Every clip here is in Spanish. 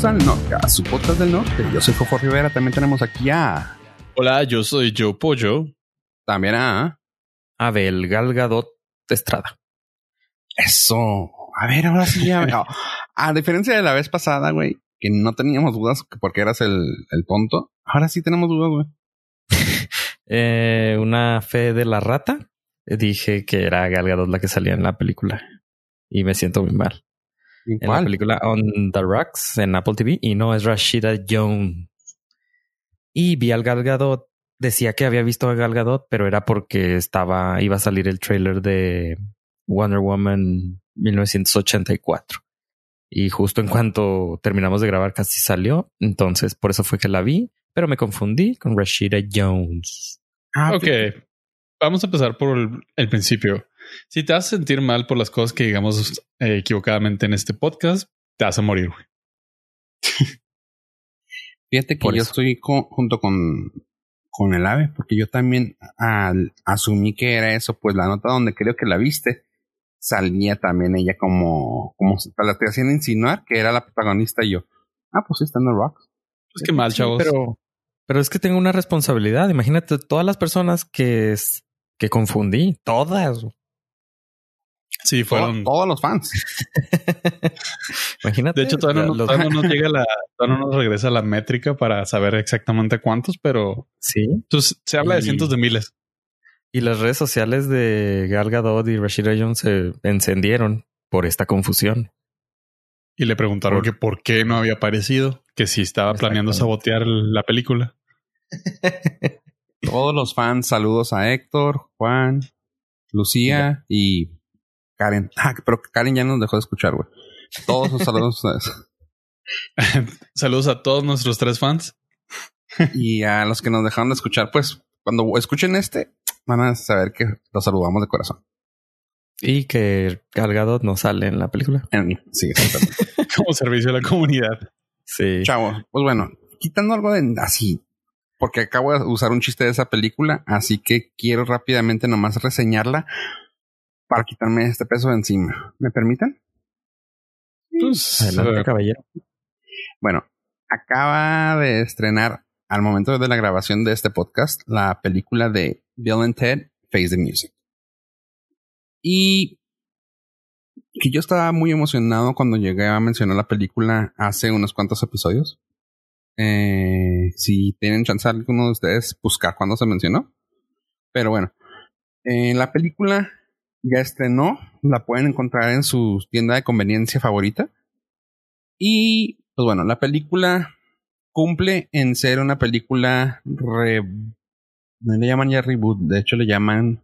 bienvenidos al norte, a su podcast del norte. Yo soy Fofo Rivera, también tenemos aquí a... Hola, yo soy Joe Pollo. También a... Abel Galgadot Estrada. Eso. A ver, ahora sí ya... a diferencia de la vez pasada, güey, que no teníamos dudas porque eras el, el tonto, ahora sí tenemos dudas, güey. eh, una fe de la rata. Dije que era Galgadot la que salía en la película. Y me siento muy mal. ¿En, la película On the Rocks en Apple TV. Y no es Rashida Jones. Y vi al Galgadot. Decía que había visto a Galgadot, pero era porque estaba, iba a salir el trailer de Wonder Woman 1984. Y justo en cuanto terminamos de grabar casi salió. Entonces por eso fue que la vi, pero me confundí con Rashida Jones. Ah, ok. Vamos a empezar por el, principio. Si te vas a sentir mal por las cosas que digamos eh, equivocadamente en este podcast, te vas a morir. Fíjate que yo estoy junto con, con el ave, porque yo también asumí que era eso, pues la nota donde creo que la viste salía también ella como, como la te hacían insinuar que era la protagonista y yo, ah, pues sí, está en The Rocks. Pues qué mal, chavos. pero, pero es que tengo una responsabilidad. Imagínate todas las personas que, que confundí, todas. Sí, fueron todos los fans. Imagínate. De hecho, todavía no, nos llega la, todavía no nos regresa la métrica para saber exactamente cuántos, pero sí. Entonces se habla de cientos de miles. Y las redes sociales de Gal Gadot y Rashida Jones se encendieron por esta confusión. Y le preguntaron que por qué no había aparecido, que si estaba planeando sabotear la película. Todos los fans, saludos a Héctor, Juan, Lucía y Karen. Ah, pero Karen ya nos dejó de escuchar, güey. Todos los saludos a ustedes. saludos a todos nuestros tres fans. y a los que nos dejaron de escuchar, pues cuando escuchen este, van a saber que los saludamos de corazón. Y que Galgado no sale en la película. Sí, Como servicio a la comunidad. Sí. Chavo, pues bueno, quitando algo de así, porque acabo de usar un chiste de esa película, así que quiero rápidamente nomás reseñarla para quitarme este peso de encima. ¿Me permiten? Pues, Adelante, caballero. Bueno, acaba de estrenar al momento de la grabación de este podcast la película de Bill and Ted Face the Music. Y que yo estaba muy emocionado cuando llegué a mencionar la película hace unos cuantos episodios. Eh, si tienen chance alguno de ustedes buscar cuando se mencionó. Pero bueno, eh, la película ya estrenó, la pueden encontrar en su tienda de conveniencia favorita. Y pues bueno, la película cumple en ser una película re no le llaman ya reboot, de hecho le llaman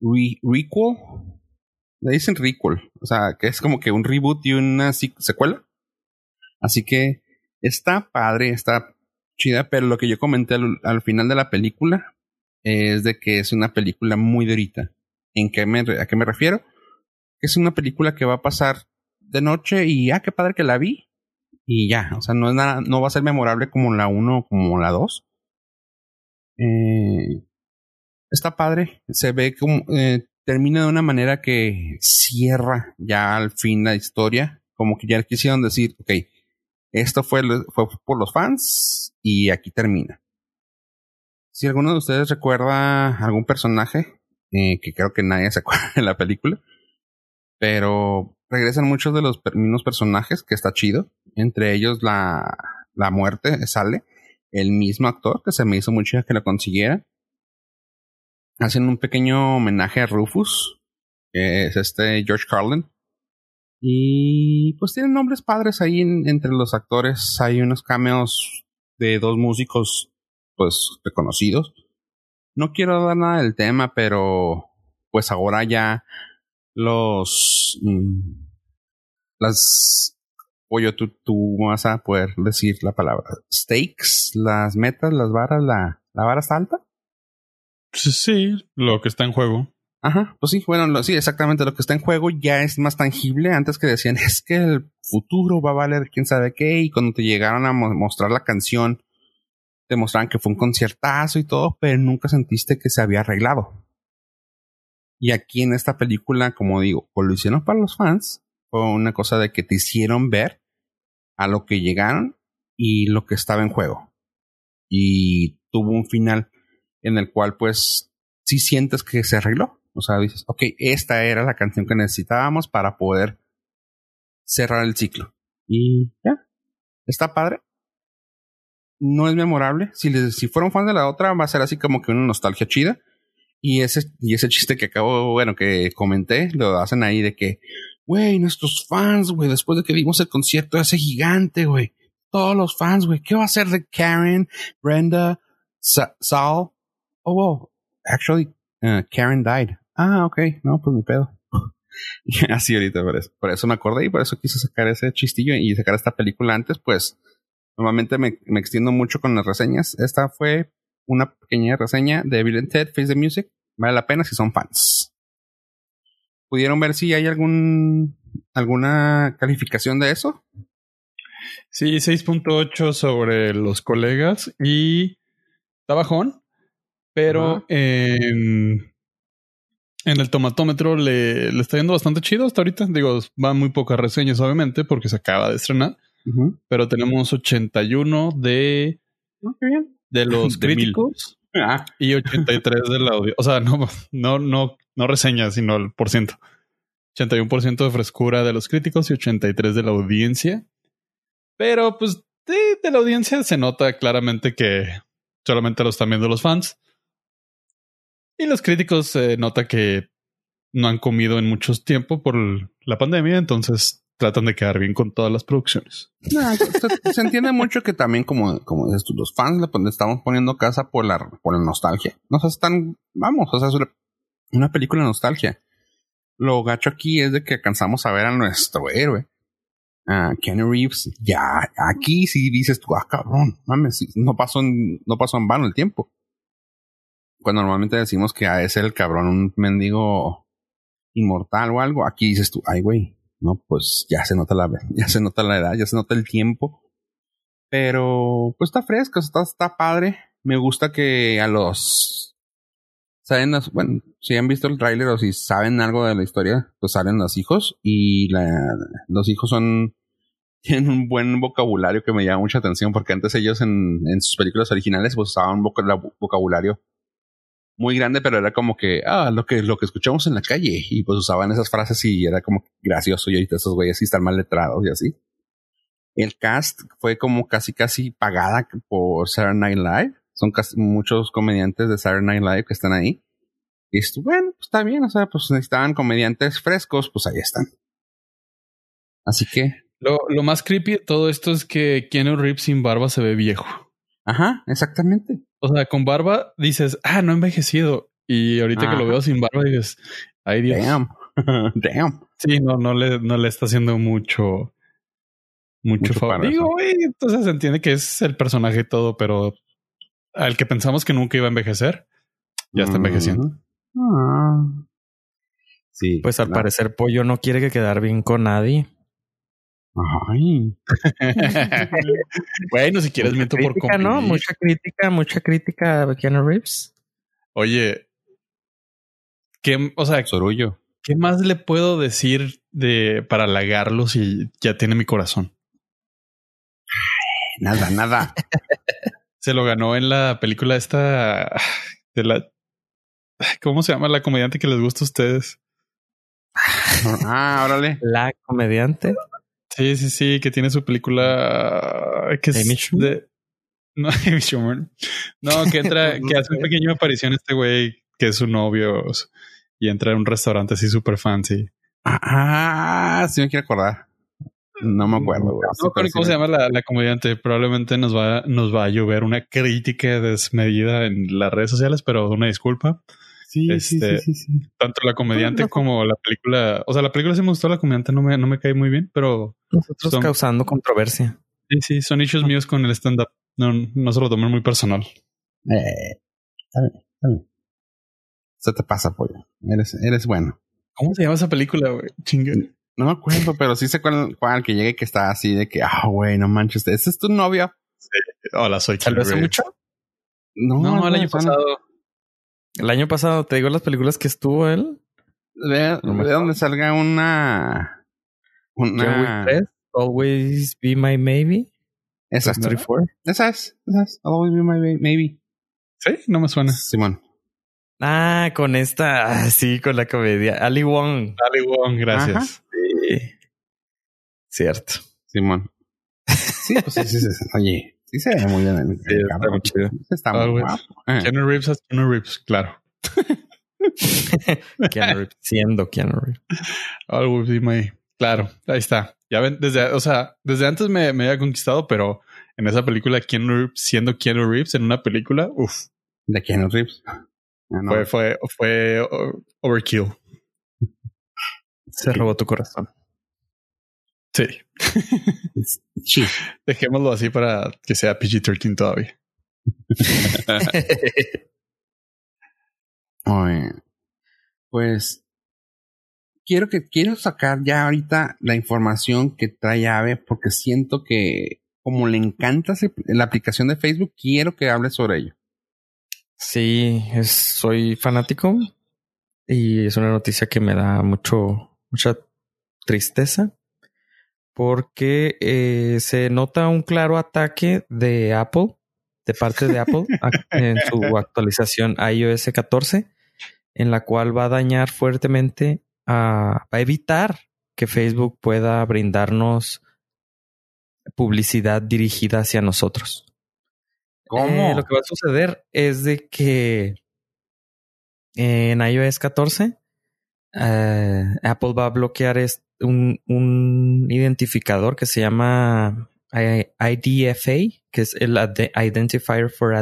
re requel. Le dicen requel, o sea, que es como que un reboot y una secuela. Así que está padre, está chida, pero lo que yo comenté al, final de la película es de que es una película muy durita. ¿En qué me, ¿A qué me refiero? Es una película que va a pasar de noche y ah, qué padre que la vi. Y ya, o sea, no es nada, no va a ser memorable como la 1 como la 2 eh, está padre. Se ve como eh, termina de una manera que cierra ya al fin la historia. Como que ya quisieron decir, ok, esto fue, fue por los fans y aquí termina. Si alguno de ustedes recuerda algún personaje, eh, que creo que nadie se acuerda de la película, pero regresan muchos de los mismos personajes, que está chido. Entre ellos la, la muerte sale el mismo actor, que se me hizo mucho que lo consiguiera. Hacen un pequeño homenaje a Rufus, que es este George Carlin. Y pues tienen nombres padres ahí entre los actores. Hay unos cameos de dos músicos, pues, reconocidos. No quiero dar nada del tema, pero pues ahora ya los... Mm, las Pollo, tú, tú vas a poder decir la palabra. Stakes, las metas, las varas, la, la vara está alta. Sí, lo que está en juego. Ajá, pues sí, bueno, sí, exactamente lo que está en juego ya es más tangible. Antes que decían, es que el futuro va a valer quién sabe qué, y cuando te llegaron a mostrar la canción, te mostraron que fue un conciertazo y todo, pero nunca sentiste que se había arreglado. Y aquí en esta película, como digo, pues lo hicieron para los fans, fue una cosa de que te hicieron ver a lo que llegaron y lo que estaba en juego. Y tuvo un final en el cual pues si sientes que se arregló. O sea, dices, ok, esta era la canción que necesitábamos para poder cerrar el ciclo. Y ya, está padre. No es memorable. Si, les, si fueron fans de la otra, va a ser así como que una nostalgia chida. Y ese, y ese chiste que acabo, bueno, que comenté, lo hacen ahí de que, güey, nuestros fans, güey, después de que vimos el concierto de ese gigante, güey. Todos los fans, güey, ¿qué va a hacer de Karen, Brenda, Sa Sal? Oh, wow, actually, uh, Karen died. Ah, ok, no, pues ni pedo. Así ahorita, por por eso me acordé y por eso quise sacar ese chistillo y sacar esta película antes, pues normalmente me, me extiendo mucho con las reseñas. Esta fue una pequeña reseña de Bill Ted Face the Music. Vale la pena si son fans. ¿Pudieron ver si hay algún alguna calificación de eso? Sí, 6.8 sobre los colegas y está bajón, pero en, en, el tomatómetro le, le, está yendo bastante chido hasta ahorita. Digo, van muy pocas reseñas, obviamente, porque se acaba de estrenar. Pero tenemos 81 de, de los críticos ah. y 83 del audio. O sea, no, no, no, no reseñas, sino el por ciento. 81% de frescura de los críticos y 83 de la audiencia. Pero pues de, de la audiencia se nota claramente que solamente lo están viendo los fans. Y los críticos se nota que no han comido en mucho tiempo por la pandemia, entonces tratan de quedar bien con todas las producciones. se, entiende mucho que también, como, como dices tú, los fans le estamos poniendo casa por la, por la nostalgia. No sé, están, vamos, o sea, es una película de nostalgia. Lo gacho aquí es de que alcanzamos a ver a nuestro héroe, Kenny Reeves. Ya, aquí sí dices tú, ah, cabrón, mames, no pasó en, no pasó en vano el tiempo cuando normalmente decimos que a es el cabrón un mendigo inmortal o algo, aquí dices tú, ay güey, no, pues ya se nota la, ya se nota la edad, ya se nota el tiempo. Pero pues está fresco, está, está padre. Me gusta que a los saben bueno, si han visto el tráiler o si saben algo de la historia, pues salen los hijos y los hijos son tienen un buen vocabulario que me llama mucha atención porque antes ellos en, sus películas originales pues usaban vocabulario muy grande, pero era como que, ah, lo que, lo que escuchamos en la calle. Y pues usaban esas frases y era como gracioso. Y ahorita esos güeyes sí están mal letrados y así. El cast fue como casi, casi pagada por Saturday Night Live. Son casi muchos comediantes de Saturday Night Live que están ahí. Y esto, bueno, pues está bien. O sea, pues necesitaban comediantes frescos, pues ahí están. Así que. Lo, lo más creepy de todo esto es que Keanu Reeves sin barba se ve viejo. Ajá, exactamente. O sea, con barba dices, ah, no ha envejecido. Y ahorita que lo veo sin barba dices, ay Dios. Damn. Damn. Sí, no, no le, no le está haciendo mucho, mucho, favor. Digo, entonces se entiende que es el personaje y todo, pero al que pensamos que nunca iba a envejecer, ya está envejeciendo. Ah. Sí. Pues al parecer Pollo no quiere que quedar bien con nadie. Ay. bueno, si quieres miento por ¿no? Mucha crítica, mucha crítica a Keanu Reeves. Oye, ¿qué, o sea, Sorullo. ¿qué más le puedo decir de para halagarlo si ya tiene mi corazón? Nada, nada. Se lo ganó en la película esta de la ¿Cómo se llama la comediante que les gusta a ustedes? Ah, órale. La comediante. Sí, sí, sí, que tiene su película que es de no, No, que entra, que hace una pequeña aparición este güey que es su novio y entra en un restaurante así súper fancy. Ah, sí me quiero acordar. No me acuerdo. No me cómo se llama la, la, comediante. Probablemente nos va, nos va a llover una crítica desmedida en las redes sociales, pero una disculpa. Este, sí, sí, sí, Tanto la comediante como la película. O sea, la película sí me gustó, la comediante no me, no me cae muy bien, pero. Nosotros causando controversia. Sí, sí, son issues míos con el stand-up. No, no se lo tomen muy personal. Eh, está bien, está bien. Se te pasa, pollo. Eres, eres bueno. ¿Cómo se llama esa película, güey? Chinga. No me acuerdo, pero sí sé cuál, cuál que llegue que está así de que, ah, güey, no manches, ¿ese es tu novia? Sí. Hola, soy ¿Tal vez hace mucho? No, no, el año pasado. El año pasado, ¿te digo las películas que estuvo él? De, de donde salga una. Una. Always Be My Maybe. Esa es. Esa es. Esa es. Always Be My Maybe. Sí, no me suena. Simón. Ah, con esta, sí, con la comedia. Ali Wong. Ali Wong, gracias. Sí. Cierto. Simón. Sí, pues sí, sí, sí. Oye, sí se ve muy bien. Sí, está muy chido. Está muy guapo. Eh. Keanu Reeves es Keanu Reeves, claro. Keanu Reeves, siendo Keanu Reeves. Always be my... Claro, ahí está. Ya ven, desde, o sea, desde antes me, me había conquistado, pero en esa película, Keanu Reeves, siendo Keanu Reeves en una película, uff. De Keanu Reeves. Ah, fue, fue, fue overkill. Se robó tu corazón. Sí. sí. Dejémoslo así para que sea PG-13 todavía. pues quiero que quiero sacar ya ahorita la información que trae Ave porque siento que como le encanta la aplicación de Facebook, quiero que hable sobre ello. Sí, soy fanático y es una noticia que me da mucho, mucha tristeza porque eh, se nota un claro ataque de Apple, de parte de Apple, en su actualización iOS 14, en la cual va a dañar fuertemente, a, va a evitar que Facebook pueda brindarnos publicidad dirigida hacia nosotros. ¿Cómo? Eh, lo que va a suceder es de que en iOS 14 eh, Apple va a bloquear un, un, identificador que se llama IDFA, que es el Identifier for,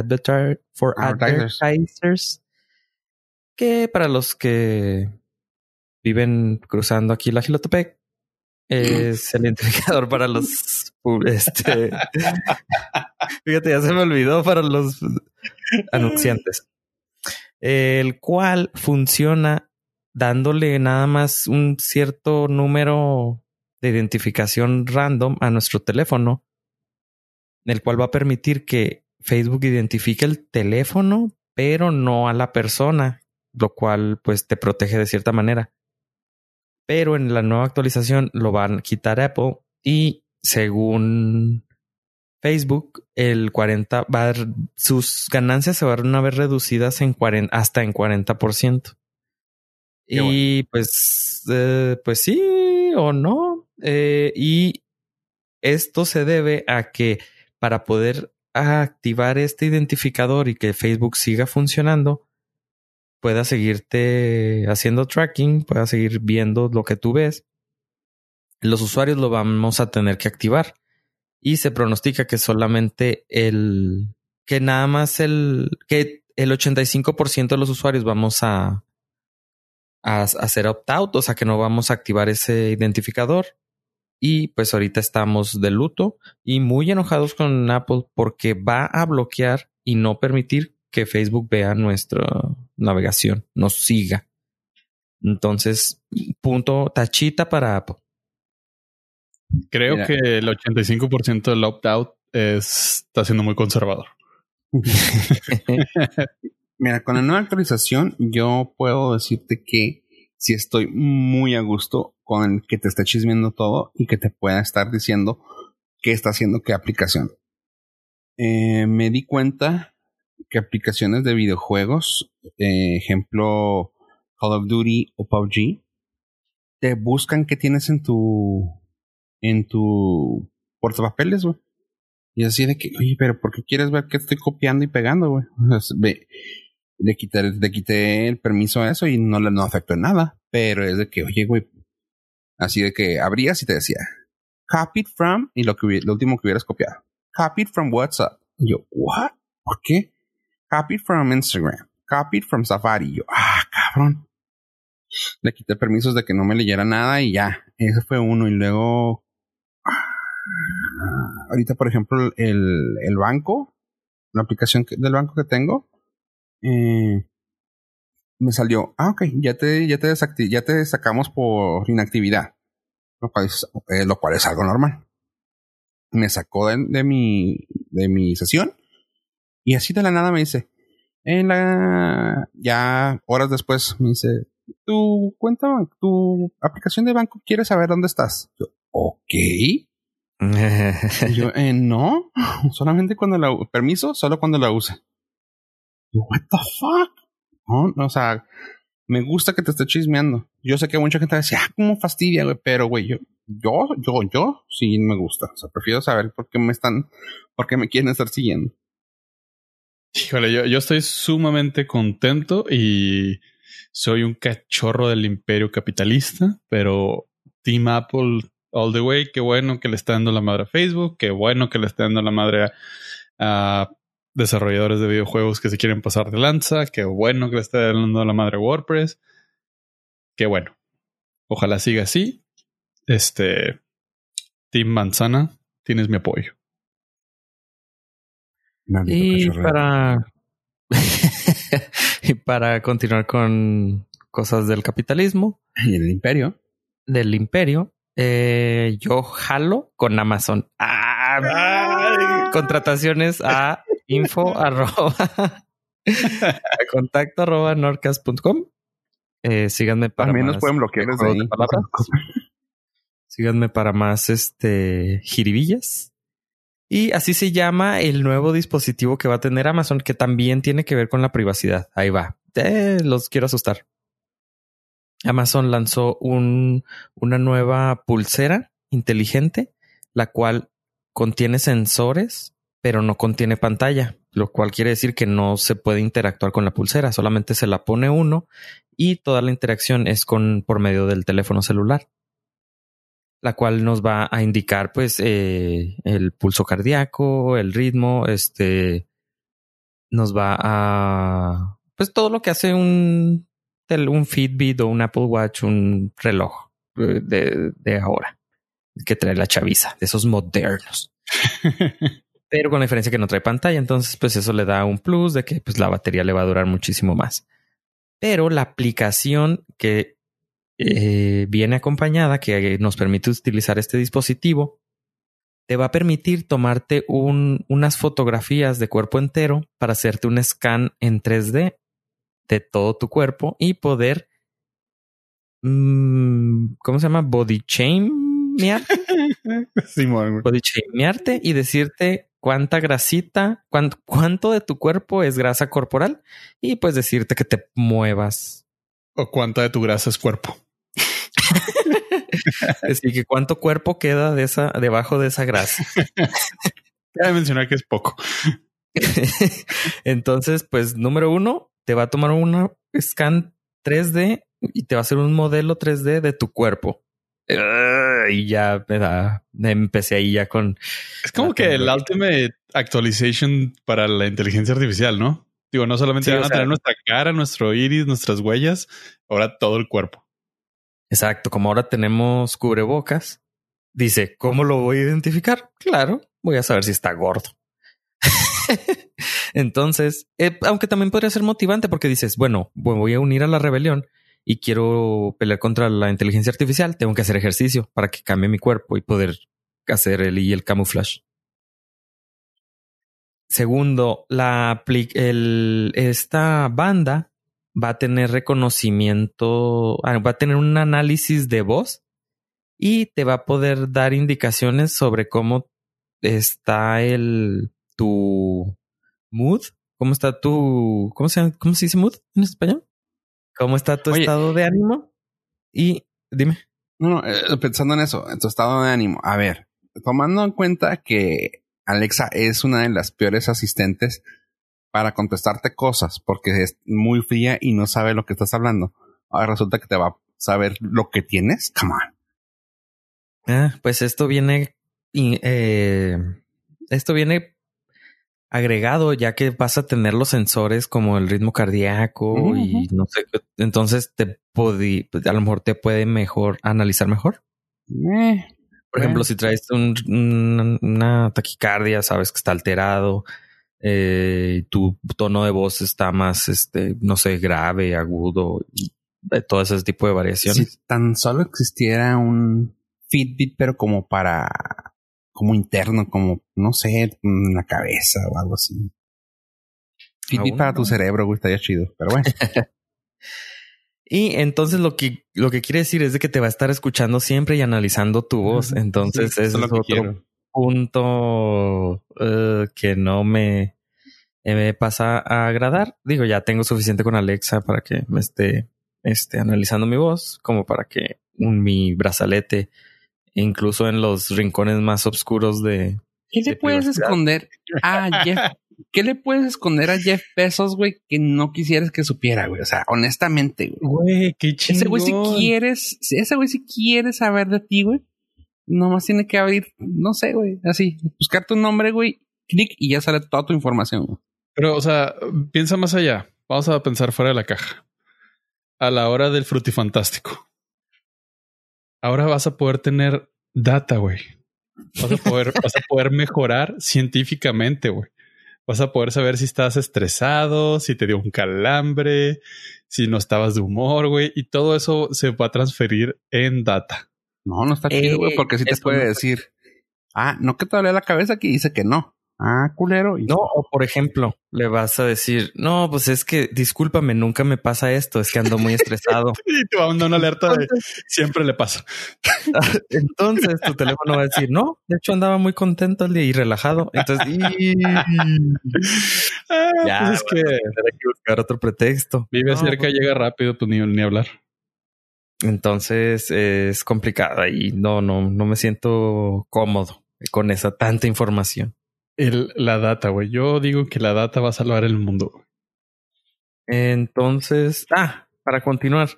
for Advertisers, que para los que viven cruzando aquí la Gilotepec es el identificador para los este fíjate ya se me olvidó para los anunciantes. El cual funciona dándole nada más un cierto número de identificación random a nuestro teléfono el cual va a permitir que Facebook identifique el teléfono pero no a la persona lo cual pues te protege de cierta manera pero en la nueva actualización lo van a quitar Apple y según Facebook, el 40 va sus ganancias se van a ver reducidas en 40, hasta en 40%. Y pues, eh, pues sí o no. Eh, y esto se debe a que para poder activar este identificador y que Facebook siga funcionando, pueda seguirte haciendo tracking, pueda seguir viendo lo que tú ves, los usuarios lo vamos a tener que activar. Y se pronostica que solamente el, que nada más el, que el 85% de los usuarios vamos a, a, hacer opt-out, o sea que no vamos a activar ese identificador. Y pues ahorita estamos de luto y muy enojados con Apple porque va a bloquear y no permitir que Facebook vea nuestra navegación, nos siga. Entonces, punto tachita para Apple. Creo que el 85% del opt-out está siendo muy conservador. Mira, con la nueva actualización, yo puedo decirte que si estoy muy a gusto con que te esté chismeando todo y que te pueda estar diciendo qué está haciendo qué aplicación. Eh, me di cuenta que aplicaciones de videojuegos, eh, ejemplo Call of Duty o PUBG, te buscan qué tienes en tu en tu portapapeles, güey. Y así de que, oye, pero ¿por qué quieres ver qué estoy copiando y pegando, güey? Le, quité, le quité el permiso a eso y no le no afectó en nada. Pero es de que, oye, güey, así de que abrías y te decía, copied from, y lo, que, lo último que hubieras copiado. Copied from WhatsApp. Y yo, ¿what? ¿Por qué? Copied from Instagram. Copied from Safari. Y yo, ah, cabrón. Le quité permisos de que no me leyera nada y ya. Ese fue uno. Y luego ahorita, por ejemplo, el, el banco, la aplicación del banco que tengo, eh, me salió, ah, ok, ya te, ya te ya te sacamos por inactividad, lo cual es, eh, lo cual es algo normal. Me sacó de, mi, de mi sesión y así de la nada me dice, en la, ya horas después me dice, tu cuenta, tu aplicación de banco quiere saber dónde estás. Yo, ok. yo, eh, no, solamente cuando la permiso, solo cuando la use. What the fuck? No, o sea, me gusta que te esté chismeando. Yo sé que mucha gente va ah, cómo fastidia, güey, pero güey, yo, yo, yo, yo sí me gusta. O sea, prefiero saber por qué me están, por qué me quieren estar siguiendo. Híjole, yo estoy sumamente contento y soy un cachorro del imperio capitalista, pero Team Apple all the way, qué bueno que le está dando la madre a Facebook, qué bueno que le está dando la madre a, desarrolladores de videojuegos que se quieren pasar de lanza, qué bueno que le está dando la madre WordPress, qué bueno. Ojalá siga así. Este, Team Manzana, tienes mi apoyo. y para y para continuar con cosas del capitalismo y del imperio, del imperio, eh, yo jalo con Amazon. Ah, contrataciones a info arroba contacto arroba norcas.com. Eh, síganme para También más nos pueden bloquear desde ahí. Síganme para más este jiribillas. Y así se llama el nuevo dispositivo que va a tener Amazon, que también tiene que ver con la privacidad. Ahí va. Eh, los quiero asustar. Amazon lanzó un, una nueva pulsera inteligente, la cual contiene sensores, pero no contiene pantalla, lo cual quiere decir que no se puede interactuar con la pulsera, solamente se la pone uno y toda la interacción es con por medio del teléfono celular, la cual nos va a indicar pues eh, el pulso cardíaco, el ritmo, este nos va a pues todo lo que hace un un Fitbit o un Apple Watch, un reloj eh, de, de ahora que trae la chaviza, de esos modernos. Pero con la diferencia que no trae pantalla, entonces pues eso le da un plus de que pues la batería le va a durar muchísimo más. Pero la aplicación que eh, viene acompañada, que nos permite utilizar este dispositivo, te va a permitir tomarte un, unas fotografías de cuerpo entero para hacerte un scan en 3D de todo tu cuerpo y poder, mm, ¿cómo se llama? Body shamearte. body shamearte y decirte cuánta grasita, cuánto, de tu cuerpo es grasa corporal y pues decirte que te muevas. O cuánta de tu grasa es cuerpo. Así que cuánto cuerpo queda de esa, debajo de esa grasa. Cabe mencionar que es poco. Entonces, pues número uno, te va a tomar una scan 3D y te va a hacer un modelo 3D de tu cuerpo. Y ya me da, empecé ahí ya con... Es como que el ultimate actualization para la inteligencia artificial, ¿no? Digo, no solamente van a tener nuestra cara, nuestro iris, nuestras huellas, ahora todo el cuerpo. Exacto, como ahora tenemos cubrebocas, dice, ¿cómo lo voy a identificar? Claro, voy a saber si está gordo. Entonces, eh, aunque también podría ser motivante porque dices, bueno, voy a unir a la rebelión y quiero pelear contra la inteligencia artificial, tengo que hacer ejercicio para que cambie mi cuerpo y poder hacer el y el camuflaje. Segundo, la el, esta banda va a tener reconocimiento, ah, va a tener un análisis de voz y te va a poder dar indicaciones sobre cómo está el tu mood, cómo está tu, ¿cómo se, cómo se dice mood en español? ¿Cómo está tu estado de ánimo? Y dime. No, no, eh, pensando en eso, en tu estado de ánimo. A ver, tomando en cuenta que Alexa es una de las peores asistentes para contestarte cosas porque es muy fría y no sabe lo que estás hablando. Ahora resulta que te va a saber lo que tienes. Come on. Ah, pues esto viene, eh, esto viene agregado, ya que vas a tener los sensores como el ritmo cardíaco y no sé, entonces te puede, pues, a lo mejor te puede mejor analizar mejor. Eh, Por ejemplo, si traes una taquicardia, sabes que está alterado, eh, tu tono de voz está más, este, no sé, grave, agudo, y todo ese tipo de variaciones. Si tan solo existiera un Fitbit, pero como para como interno, como, no sé, en la cabeza o algo así. Fitbit para tu cerebro, güey, estaría chido, pero bueno. y entonces lo que, lo que quiere decir es de que te va a estar escuchando siempre y analizando tu voz. Entonces, eso, es otro punto eh, que no me, me pasa a agradar. Digo, ya tengo suficiente con Alexa para que me esté, esté analizando mi voz, como para que mi brazalete, incluso en los rincones más oscuros de... ¿Qué le puedes esconder a Jeff? ¿Qué le puedes esconder a Jeff Bezos, güey, que no quisieras que supiera, güey? O sea, honestamente, güey. qué chingón. Ese güey si quieres, ese güey si quieres saber de ti, güey, nomás tiene que abrir, no sé, güey, así, buscar tu nombre, güey, clic y ya sale toda tu información, güey. Pero, o sea, piensa más allá. Vamos a pensar fuera de la caja. A la hora del frutifantástico ahora vas a poder tener data, güey. Vas a poder, vas a poder mejorar científicamente, güey. Vas a poder saber si estás estresado, si te dio un calambre, si no estabas de humor, güey. Y todo eso se va a transferir en data. No, no está chido, güey, porque si te puede decir, ah, no que te duele la cabeza, que dice que no. Ah, culero. No, o por ejemplo, le vas a decir, no, pues es que discúlpame, nunca me pasa esto, es que ando muy estresado. y te va a mandar una alerta de siempre le pasa. Entonces tu teléfono va a decir, no, de hecho andaba muy contento y relajado. Entonces, ah, ya, pues es que hay que buscar otro pretexto. Vive cerca, pues llega rápido, pues ni, ni hablar. Entonces es complicado y no, no, no me siento cómodo con esa tanta información. El, la data, güey. Yo digo que la data va a salvar el mundo. Entonces, ah, para continuar.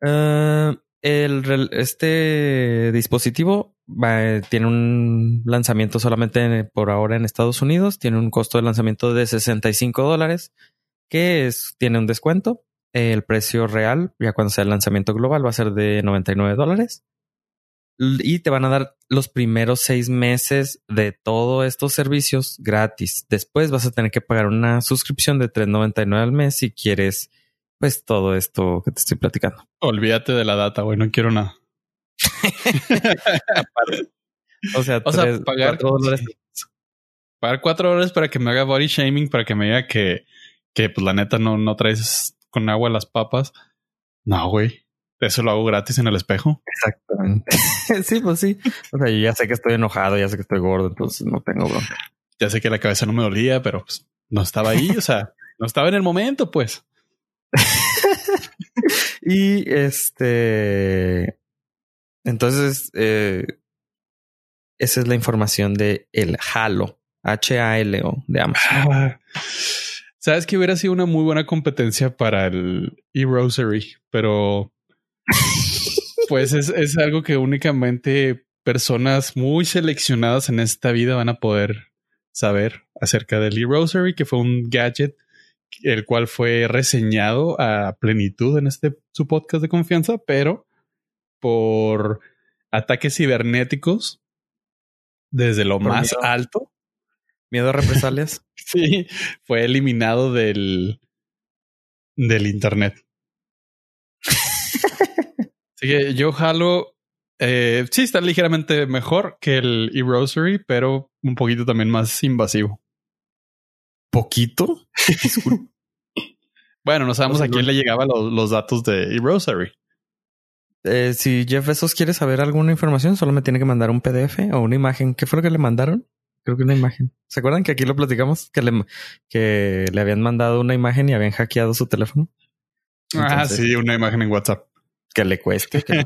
Uh, el, este dispositivo tiene un lanzamiento solamente por ahora en Estados Unidos. Tiene un costo de lanzamiento de 65 dólares, que es, tiene un descuento. El precio real, ya cuando sea el lanzamiento global, va a ser de 99 dólares y te van a dar los primeros seis meses de todos estos servicios gratis. Después vas a tener que pagar una suscripción de $3.99 al mes si quieres, pues todo esto que te estoy platicando. Olvídate de la data, güey, no quiero nada. o sea, pagar cuatro dólares. Pagar cuatro dólares para que me haga body shaming, para que me diga que, que pues la neta no, no traes con agua las papas. No, güey. Eso lo hago gratis en el espejo. Exactamente. sí, pues sí. O sea, ya sé que estoy enojado, ya sé que estoy gordo, entonces no tengo bronca. Ya sé que la cabeza no me dolía, pero pues, no estaba ahí, o sea, no estaba en el momento, pues. y este. Entonces, eh, esa es la información de el Halo, H-A-L-O de Amazon. Ah, Sabes que hubiera sido una muy buena competencia para el e-Rosary, pero pues es, algo que únicamente personas muy seleccionadas en esta vida van a poder saber acerca del e-Rosary, que fue un gadget el cual fue reseñado a plenitud en este su podcast de confianza, pero por ataques cibernéticos desde lo más alto. Miedo a represalias. sí, fue eliminado del, del internet. Así que yo jalo. Eh, sí, está ligeramente mejor que el e-Rosary, pero un poquito también más invasivo. ¿Poquito? bueno, no sabemos a quién le llegaban los, datos de e-Rosary. Eh, si Jeff Bezos quiere saber alguna información, solo me tiene que mandar un PDF o una imagen. ¿Qué fue lo que le mandaron? Creo que una imagen. ¿Se acuerdan que aquí lo platicamos? Que le, que le habían mandado una imagen y habían hackeado su teléfono. ah, sí, una imagen en WhatsApp que le cueste. Que,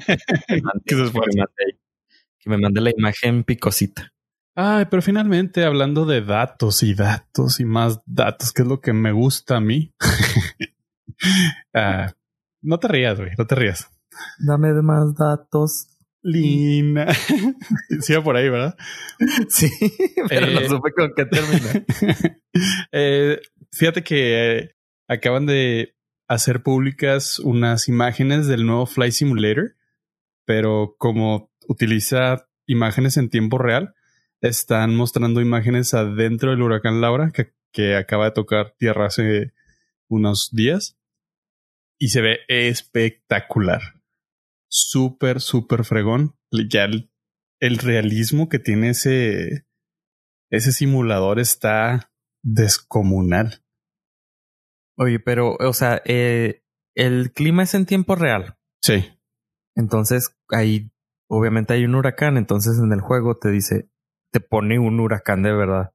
me mande, la imagen picosita. Ay, pero finalmente hablando de datos y datos y más datos, que es lo que me gusta a mí. Ah, no te rías, güey, no te rías. Dame de más datos. Lina. sí, por ahí, ¿verdad? Sí, pero no eh, supe con qué termina. Eh, fíjate que eh, acaban de hacer públicas unas imágenes del nuevo Flight Simulator, pero como utiliza imágenes en tiempo real, están mostrando imágenes adentro del huracán Laura, que, que acaba de tocar tierra hace unos días, y se ve espectacular. Súper, súper fregón. Ya el, el realismo que tiene ese, ese simulador está descomunal. Oye, pero, o sea, eh, el clima es en tiempo real. Sí. Entonces, ahí, obviamente hay un huracán, entonces en el juego te dice, te pone un huracán de verdad.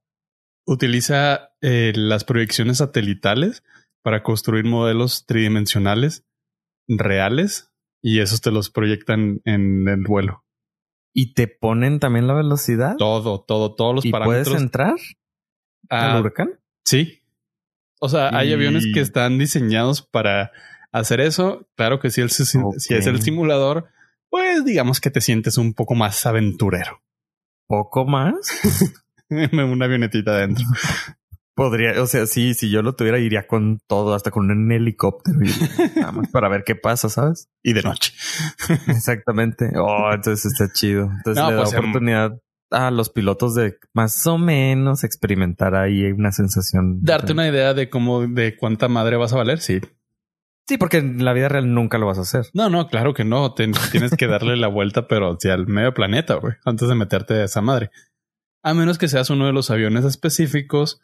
Utiliza eh, las proyecciones satelitales para construir modelos tridimensionales reales y esos te los proyectan en el vuelo. ¿Y te ponen también la velocidad? Todo, todo, todos los ¿Y parámetros. ¿Puedes entrar al Ah, huracán? Sí. O sea, hay aviones que están diseñados para hacer eso. Claro que si, el, si si es el simulador, pues digamos que te sientes un poco más aventurero. ¿Poco más? Una avionetita adentro. Podría, o sea, sí, si yo lo tuviera, iría con todo, hasta con un helicóptero. y- nada más para ver qué pasa, ¿sabes? Y de noche. Exactamente. Oh, entonces está chido. Entonces No, le da pues, em- oportunidad a los pilotos de más o menos experimentar ahí una sensación. Darte una idea de cómo, de cuánta madre vas a valer. Sí. Sí, porque en la vida real nunca lo vas a hacer. No, no, claro que no. Ten- tienes que darle la vuelta, pero hacia el medio planeta, güey, antes de meterte a esa madre. A menos que seas uno de los aviones específicos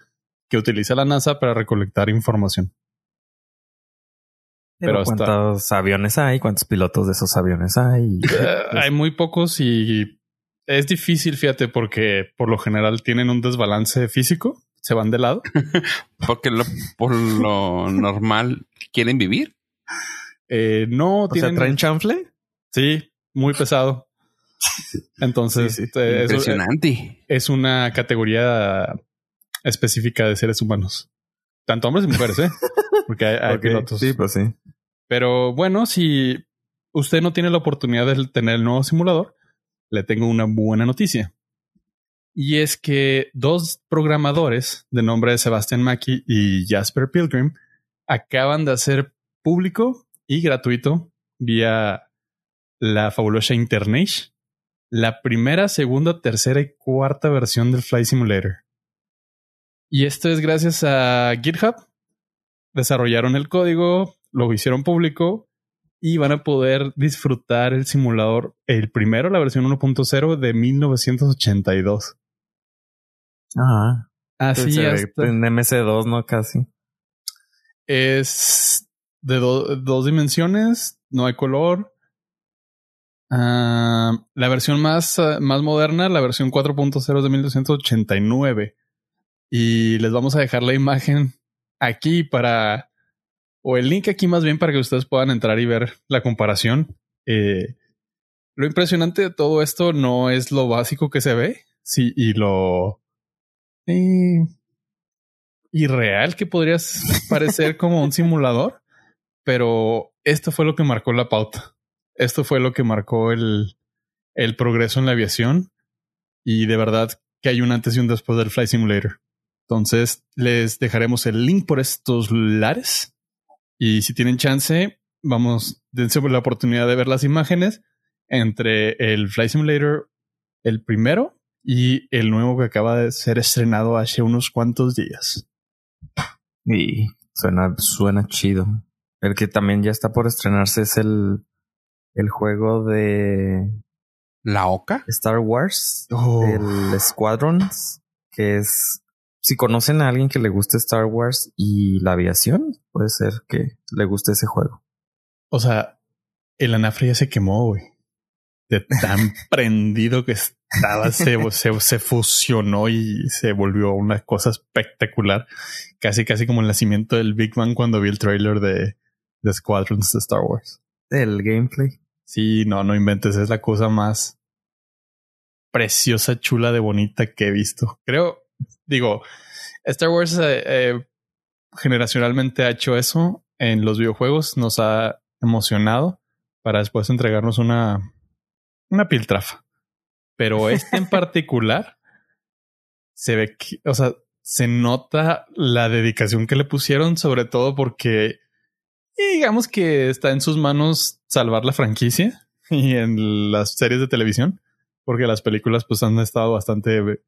que utiliza la NASA para recolectar información. Pero, Pero hasta- ¿cuántos aviones hay? ¿Cuántos pilotos de esos aviones hay? Eh, hay muy pocos y es difícil, fíjate, porque por lo general tienen un desbalance físico, se van de lado. Porque lo, por lo normal quieren vivir. Eh, no O sea, tienen. ¿traen chanfle? Sí, muy pesado. Entonces, Sí, sí. eh, es- Impresionante. es una categoría específica de seres humanos. Tanto hombres y mujeres, ¿eh? Porque hay, hay Ok, pilotos. Sí, pues sí. Pero bueno, si usted no tiene la oportunidad de tener el nuevo simulador, le tengo una buena noticia. Y es que dos programadores de nombre de Sebastian Mackey y Jasper Pilgrim acaban de hacer público y gratuito vía la fabulosa Internet la primera, segunda, tercera y cuarta versión del Flight Simulator. Y esto es gracias a GitHub. Desarrollaron el código, lo hicieron público y van a poder disfrutar el simulador, el primero, la versión 1.0 de 1982. Ajá. Así Se hasta- en MC2, ¿no? Casi. es de do- dos dimensiones, no hay color. Ah, la versión más, ah, más moderna, la versión 4.0 de 1989. Y les vamos a dejar la imagen aquí para, o el link aquí más bien para que ustedes puedan entrar y ver la comparación. Eh, lo impresionante de todo esto no es lo básico que se ve, sí, y lo eh, irreal que podrías parecer como un simulador, pero esto fue lo que marcó la pauta. Esto fue lo que marcó el, el progreso en la aviación y de verdad que hay un antes y un después del Flight Simulator. Entonces les dejaremos el link por estos lares y si tienen chance, vamos, dense la oportunidad de ver las imágenes entre el Flight Simulator, el primero y el nuevo que acaba de ser estrenado hace unos cuantos días. Y suena, suena chido. El que también ya está por estrenarse es el, el juego de La Oca. Star Wars, Oh. el Squadrons, que es, si conocen a alguien que le guste Star Wars y la aviación, puede ser que le guste ese juego. O sea, el anafre ya se quemó, güey. De tan prendido que estaba, se, se, se fusionó y se volvió una cosa espectacular. Casi, casi como el nacimiento del Big Bang cuando vi el trailer de, de Squadrons de Star Wars. El gameplay. Sí, no, no inventes, es la cosa más preciosa, chula, de bonita que he visto. Creo, digo, Star Wars eh, eh, generacionalmente ha hecho eso en los videojuegos, nos ha emocionado para después entregarnos una, una piltrafa. Pero este en particular se ve que, o sea, se nota la dedicación que le pusieron, sobre todo porque digamos que está en sus manos salvar la franquicia y en las series de televisión, porque las películas pues han estado bastante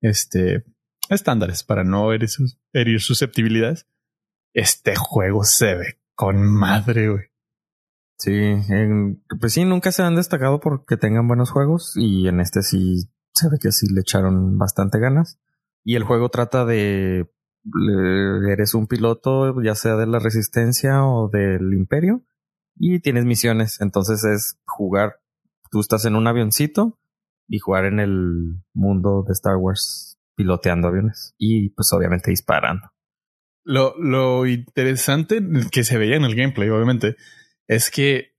este estándares para no herir, sus- herir susceptibilidades. Este juego se ve con madre, güey. Sí, en- pues sí, nunca se han destacado porque tengan buenos juegos y en este sí se ve que sí le echaron bastante ganas. Y el juego trata de, eres un piloto ya sea de la resistencia o del imperio y tienes misiones, entonces es jugar, tú estás en un avioncito y jugar en el mundo de Star Wars piloteando aviones y pues obviamente disparando. Lo, lo interesante que se veía en el gameplay, obviamente, es que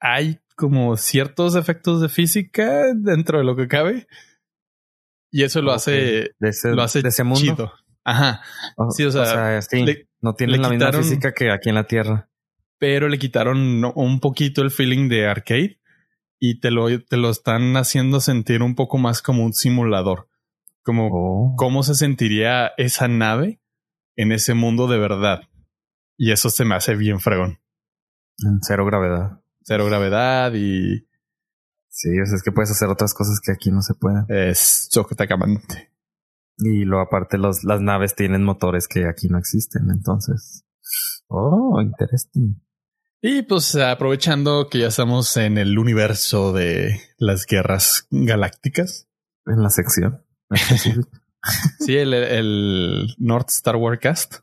hay como ciertos efectos de física dentro de lo que cabe. Y eso lo hace, de ese, lo hace de ese mundo. chido. Ajá. Sí, o sea, sí, le- no tiene la misma quitaron- física que aquí en la Tierra. Pero le quitaron un poquito el feeling de arcade y te lo, te lo están haciendo sentir un poco más como un simulador. Como Oh. cómo se sentiría esa nave en ese mundo de verdad. Y eso se me hace bien fregón. En cero gravedad. Cero gravedad y Sí, o sea, es que puedes hacer otras cosas que aquí no se pueden. es chocotacamante. Y luego aparte los, las naves tienen motores que aquí no existen, entonces. Oh, interesting. Y pues aprovechando que ya estamos en el universo de las guerras galácticas. En la sección. Sí, el, el North Star Warcast,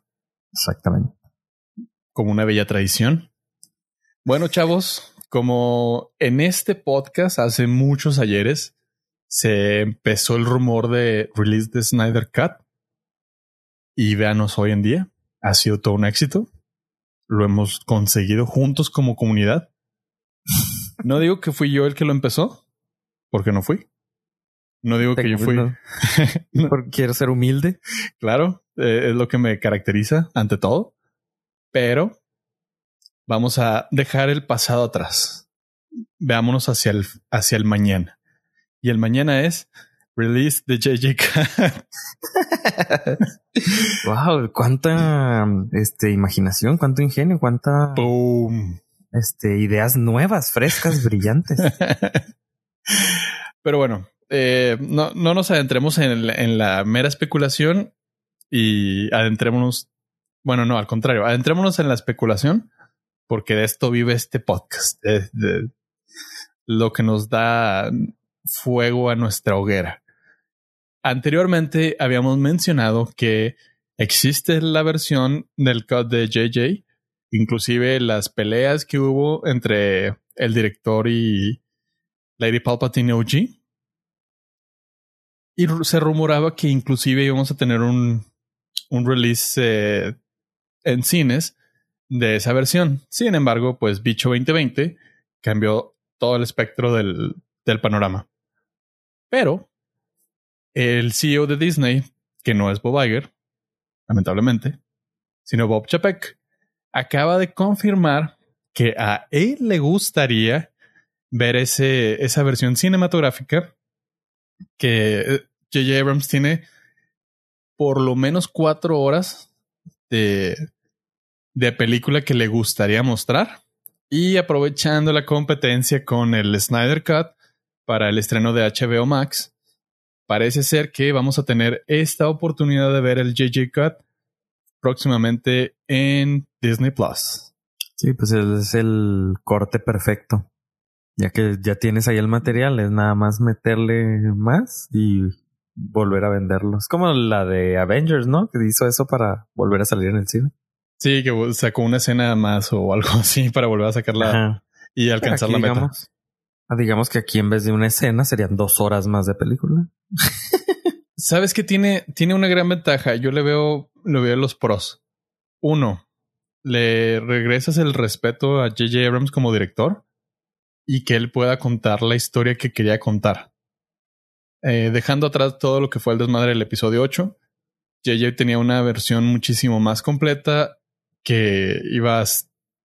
Exactamente. como una bella tradición. Bueno, chavos, como en este podcast hace muchos ayeres se empezó el rumor de release de Snyder Cut y véanos hoy en día, ha sido todo un éxito. Lo hemos conseguido juntos como comunidad. No digo que fui yo el que lo empezó, porque no fui. No digo que yo fui. No, porque quiero ser humilde. Claro, eh, es lo que me caracteriza ante todo. Pero vamos a dejar el pasado atrás. Veámonos hacia el, hacia el mañana. Y el mañana es release de JJ Wow, cuánta este imaginación, cuánto ingenio, cuánta Boom. este ideas nuevas, frescas, brillantes. Pero bueno, eh, no, no nos adentremos en, la- mera especulación y adentrémonos. Bueno, no, al contrario, adentrémonos en la especulación porque de esto vive este podcast. de lo que nos da fuego a nuestra hoguera. Anteriormente habíamos mencionado que existe la versión del cut de JJ, inclusive las peleas que hubo entre el director y Lady Palpatine OG. Y se rumoraba que inclusive íbamos a tener un, un release eh, en cines de esa versión. Sin embargo, pues Bicho 2020 cambió todo el espectro del, del panorama. Pero el CEO de Disney, que no es Bob Iger, lamentablemente, sino Bob Chapek, acaba de confirmar que a él le gustaría ver ese, esa versión cinematográfica que J.J. Abrams tiene por lo menos cuatro horas de, de película que le gustaría mostrar. Y aprovechando la competencia con el Snyder Cut para el estreno de HBO Max, parece ser que vamos a tener esta oportunidad de ver el JJ Cut próximamente en Disney Plus. Sí, pues es el corte perfecto. Ya que ya tienes ahí el material, es nada más meterle más y volver a venderlo. Es como la de Avengers, ¿no? Que hizo eso para volver a salir en el cine. Sí, que sacó una escena más o algo así para volver a sacarla Ajá. y alcanzar Aquí, la meta. digamos, ah, digamos que aquí en vez de una escena serían dos horas más de película. Sabes que tiene, tiene una gran ventaja. Yo le veo, le veo los pros. Uno, le regresas el respeto a J.J. Abrams como director y que él pueda contar la historia que quería contar. Eh, dejando atrás todo lo que fue el desmadre del episodio 8, J.J. tenía una versión muchísimo más completa que iba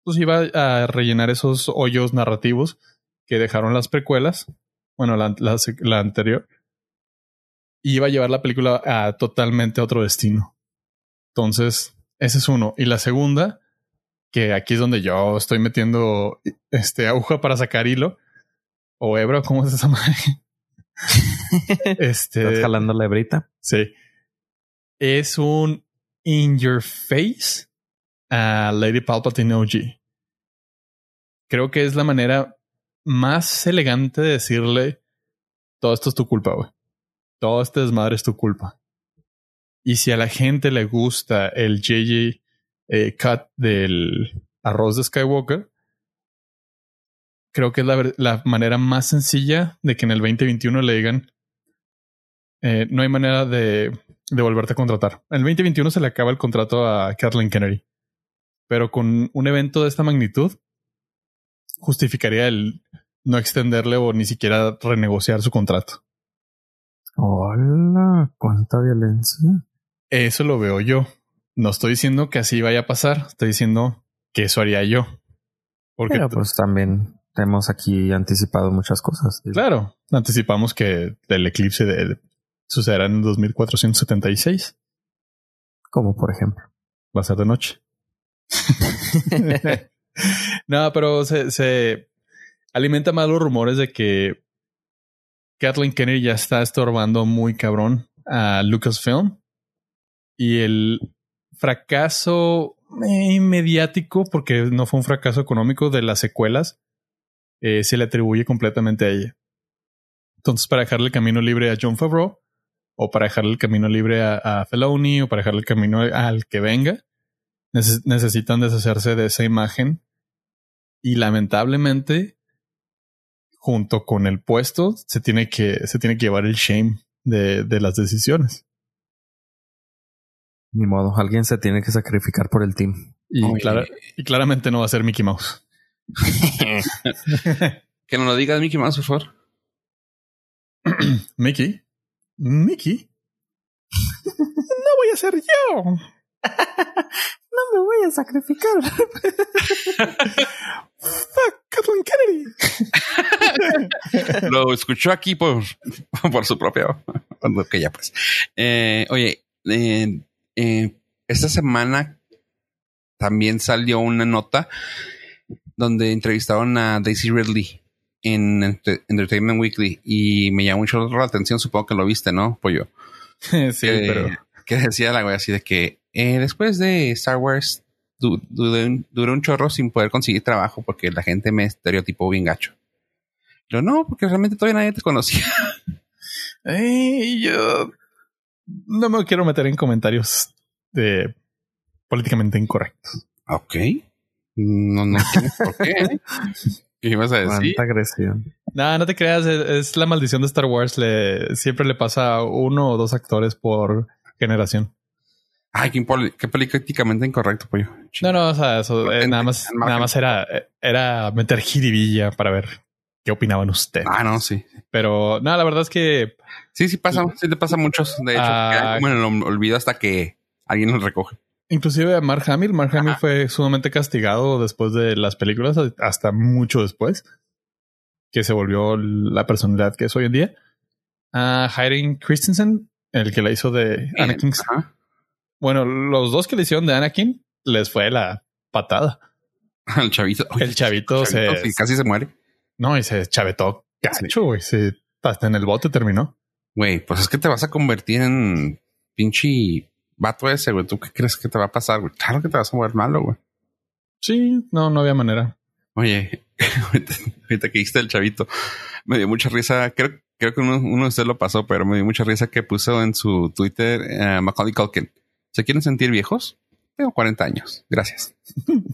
pues iba a rellenar esos hoyos narrativos que dejaron las precuelas. Bueno, la, la, la anterior y iba a llevar la película a totalmente otro destino. Entonces, ese es uno. Y la segunda, que aquí es donde yo estoy metiendo este aguja para sacar hilo o hebra, ¿cómo es esa madre? este Estás jalando la hebrita. Sí. Es un in your face a Lady Palpatine OG. Creo que es la manera más elegante de decirle todo esto es tu culpa, güey todo este desmadre es tu culpa. Y si a la gente le gusta el JJ eh, cut del arroz de Skywalker, creo que es la, manera más sencilla de que en el 2021 le digan eh, no hay manera de, de, volverte a contratar. En el 2021 se le acaba el contrato a Kathleen Kennedy, pero con un evento de esta magnitud justificaría el no extenderle o ni siquiera renegociar su contrato. Hola, cuánta violencia. Eso lo veo yo. No estoy diciendo que así vaya a pasar, estoy diciendo que eso haría yo. Porque Pero pues también hemos aquí anticipado muchas cosas. Claro, anticipamos que el eclipse de, sucederá en 2476. Como por ejemplo. Va a ser de noche. no, pero se, se alimenta más los rumores de que Kathleen Kennedy ya está estorbando muy cabrón a Lucasfilm y el fracaso eh, mediático, porque no fue un fracaso económico de las secuelas, eh, se le atribuye completamente a ella. Entonces, para dejarle el camino libre a John Favreau, o para dejarle el camino libre a, a Feloni, o para dejarle el camino al que venga, necesitan deshacerse de esa imagen. Y lamentablemente, junto con el puesto, se tiene que, se tiene que llevar el shame de, de las decisiones. Ni modo, alguien se tiene que sacrificar por el team. Y, y claramente no va a ser Mickey Mouse. que no lo digas Mickey Mouse, por favor. Mickey. Mickey. no voy a ser yo. no me voy a sacrificar. Fuck Kathleen Kennedy. Lo escuchó aquí por, por su propio. que ya pues. Eh, oye, eh, eh, esta semana también salió una nota donde entrevistaron a Daisy Ridley en Entertainment Weekly y me llamó mucho la atención, supongo que lo viste, ¿no? Pollo. sí, pero... Que decía la wea así de que eh, después de Star Wars duré un, chorro sin poder conseguir trabajo porque la gente me estereotipó bien gacho. Yo no, porque realmente todavía nadie te conocía. yo no me quiero meter en comentarios de políticamente incorrectos. Ok. No, no por qué. ¿Qué ibas a decir? Cuánta agresión. No, no te creas, es, la maldición de Star Wars. Le, siempre le pasa a uno o dos actores por generación. Ay, qué, políticamente incorrecto, pollo. No, no, o sea, eso eh, nada más, nada más era, era meter jiribilla para ver qué opinaban ustedes. Ah, no, sí. Pero no, la verdad es que sí, sí pasa, sí te pasa a muchos. De hecho, uh, como en el olvido hasta que alguien los recoge. Inclusive a Mark Hamill. Mark Hamill fue sumamente castigado después de las películas, hasta mucho después, que se volvió la personalidad que es hoy en día. A Hayden Christensen, el que la hizo de Anakin. Bueno, los dos que le hicieron de Anakin les fue la patada. El chavito. el chavito, se. casi se muere. No, y se chavetó gacho, güey. hasta en el bote terminó. Güey, pues es que te vas a convertir en pinche vato ese, güey. ¿Tú qué crees que te va a pasar, güey? Claro que te vas a mover malo, güey. Sí, no, no había manera. Oye, ahorita que hiciste el chavito, me dio mucha risa. Creo, creo que uno, uno, de ustedes lo pasó, pero me dio mucha risa que puso en su Twitter uh, Macaulay Culkin. ¿Se quieren sentir viejos? Tengo 40 años. Gracias.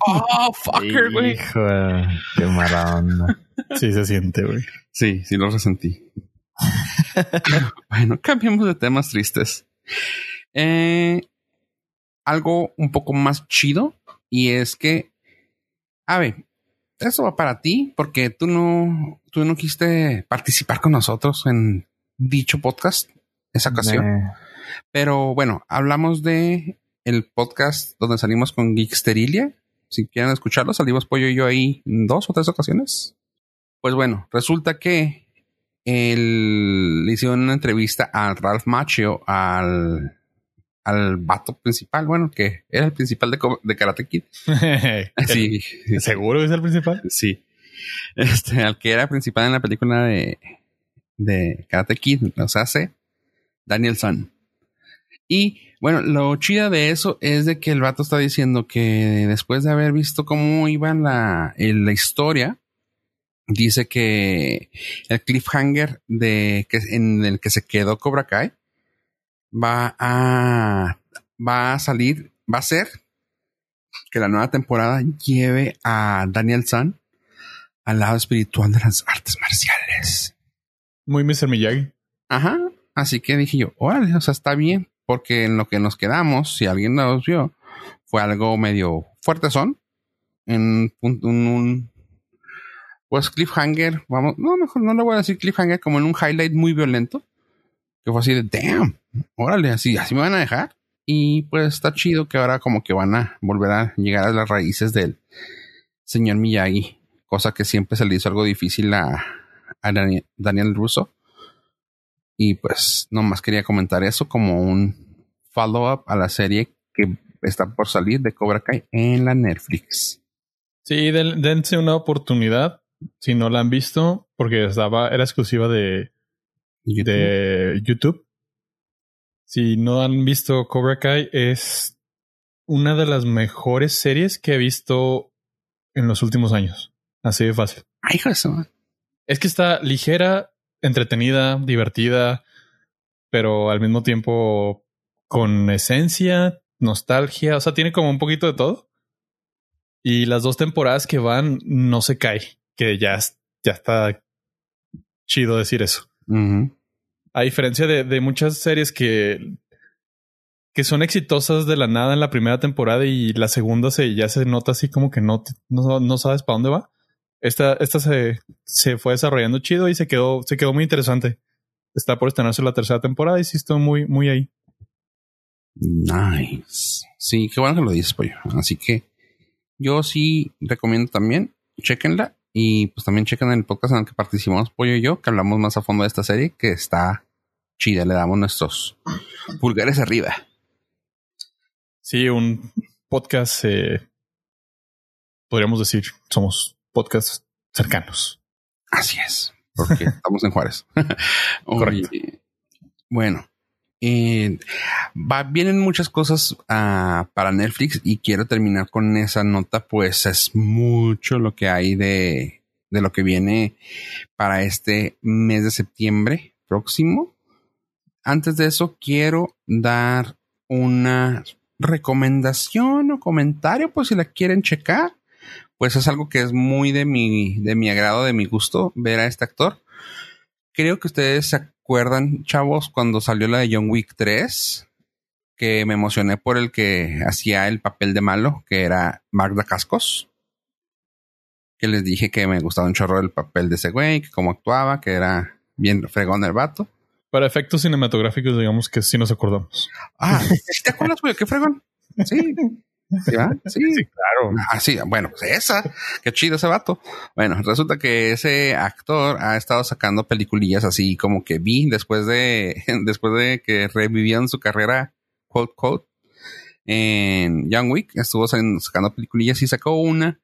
oh, fucker, güey. qué mala Sí se siente, güey. Sí, sí lo resentí. bueno, cambiemos de temas tristes. Eh, algo un poco más chido y es que, a ver, eso va para ti porque tú no, tú no quisiste participar con nosotros en dicho podcast esa ocasión. Pero bueno, hablamos de el podcast donde salimos con Geeksterilia. Si quieren escucharlo, salimos Pollo y yo ahí en dos o tres ocasiones. Pues bueno, resulta que él le hicieron una entrevista a Ralph Macchio, al al vato principal, bueno, que era el principal de, de Karate Kid. sí. ¿Seguro es el principal? Sí. Este, al que era principal en la película de, de Karate Kid, sea, hace Daniel San. Y bueno, lo chida de eso es de que el vato está diciendo que después de haber visto cómo iba la, la historia, dice que el cliffhanger de que en el que se quedó Cobra Kai va a, va a salir, va a ser que la nueva temporada lleve a Daniel San al lado espiritual de las artes marciales. Muy Mr. Miyagi. Ajá. Así que dije yo, órale, o sea, está bien, porque en lo que nos quedamos, si alguien nos vio, fue algo medio fuerte son. En un, un, pues cliffhanger, vamos, no, mejor no le voy a decir cliffhanger, como en un highlight muy violento. Que fue así de, damn, órale, así, así me van a dejar. Y pues está chido que ahora como que van a volver a llegar a las raíces del señor Miyagi, cosa que siempre se le hizo algo difícil a, a Daniel Russo. Y pues nomás quería comentar eso como un follow-up a la serie que está por salir de Cobra Kai en la Netflix. Sí, dense una oportunidad si no la han visto, porque estaba, era exclusiva de de YouTube. Si no han visto Cobra Kai, es una de las mejores series que he visto en los últimos años. Así de fácil. Ay, eso. Es que está ligera, entretenida, divertida, pero al mismo tiempo con esencia, nostalgia. O sea, tiene como un poquito de todo. Y las dos temporadas que van no se cae, que ya, ya está chido decir eso. A diferencia de, muchas series que, que son exitosas de la nada en la primera temporada y la segunda se, ya se nota así como que no, no, sabes para dónde va. Esta, esta se, se fue desarrollando chido y se quedó, se quedó muy interesante. Está por estrenarse la tercera temporada y sí estoy muy, muy ahí. Nice. Sí, qué bueno que lo dices, pollo. Así que yo sí recomiendo también, chequenla y pues también chequen el podcast en el que participamos, pollo y yo, que hablamos más a fondo de esta serie que está chida, le damos nuestros pulgares arriba. Sí, un podcast, eh, podríamos decir, somos podcasts cercanos. Así es, porque estamos en Juárez. Correcto. bueno, eh, va, vienen muchas cosas uh, para Netflix y quiero terminar con esa nota, pues es mucho lo que hay de, de lo que viene para este mes de septiembre próximo antes de eso, quiero dar una recomendación o comentario, pues si la quieren checar, pues es algo que es muy de mi, de mi agrado, de mi gusto ver a este actor. Creo que ustedes se acuerdan, chavos, cuando salió la de John Wick 3, que me emocioné por el que hacía el papel de malo, que era Magda Cascos. Que les dije que me gustaba un chorro el papel de ese güey, que cómo actuaba, que era bien fregón el vato. Para efectos cinematográficos, digamos que sí nos acordamos. Ah, ¿te acuerdas, güey? ¿Qué fregón? Sí. ¿Sí, sí. claro. Ah, sí, bueno, pues esa. Qué chido ese vato. Bueno, resulta que ese actor ha estado sacando peliculillas así como que vi después de, después de que revivían su carrera, quote, quote, en Young Week. Estuvo sacando peliculillas y sacó una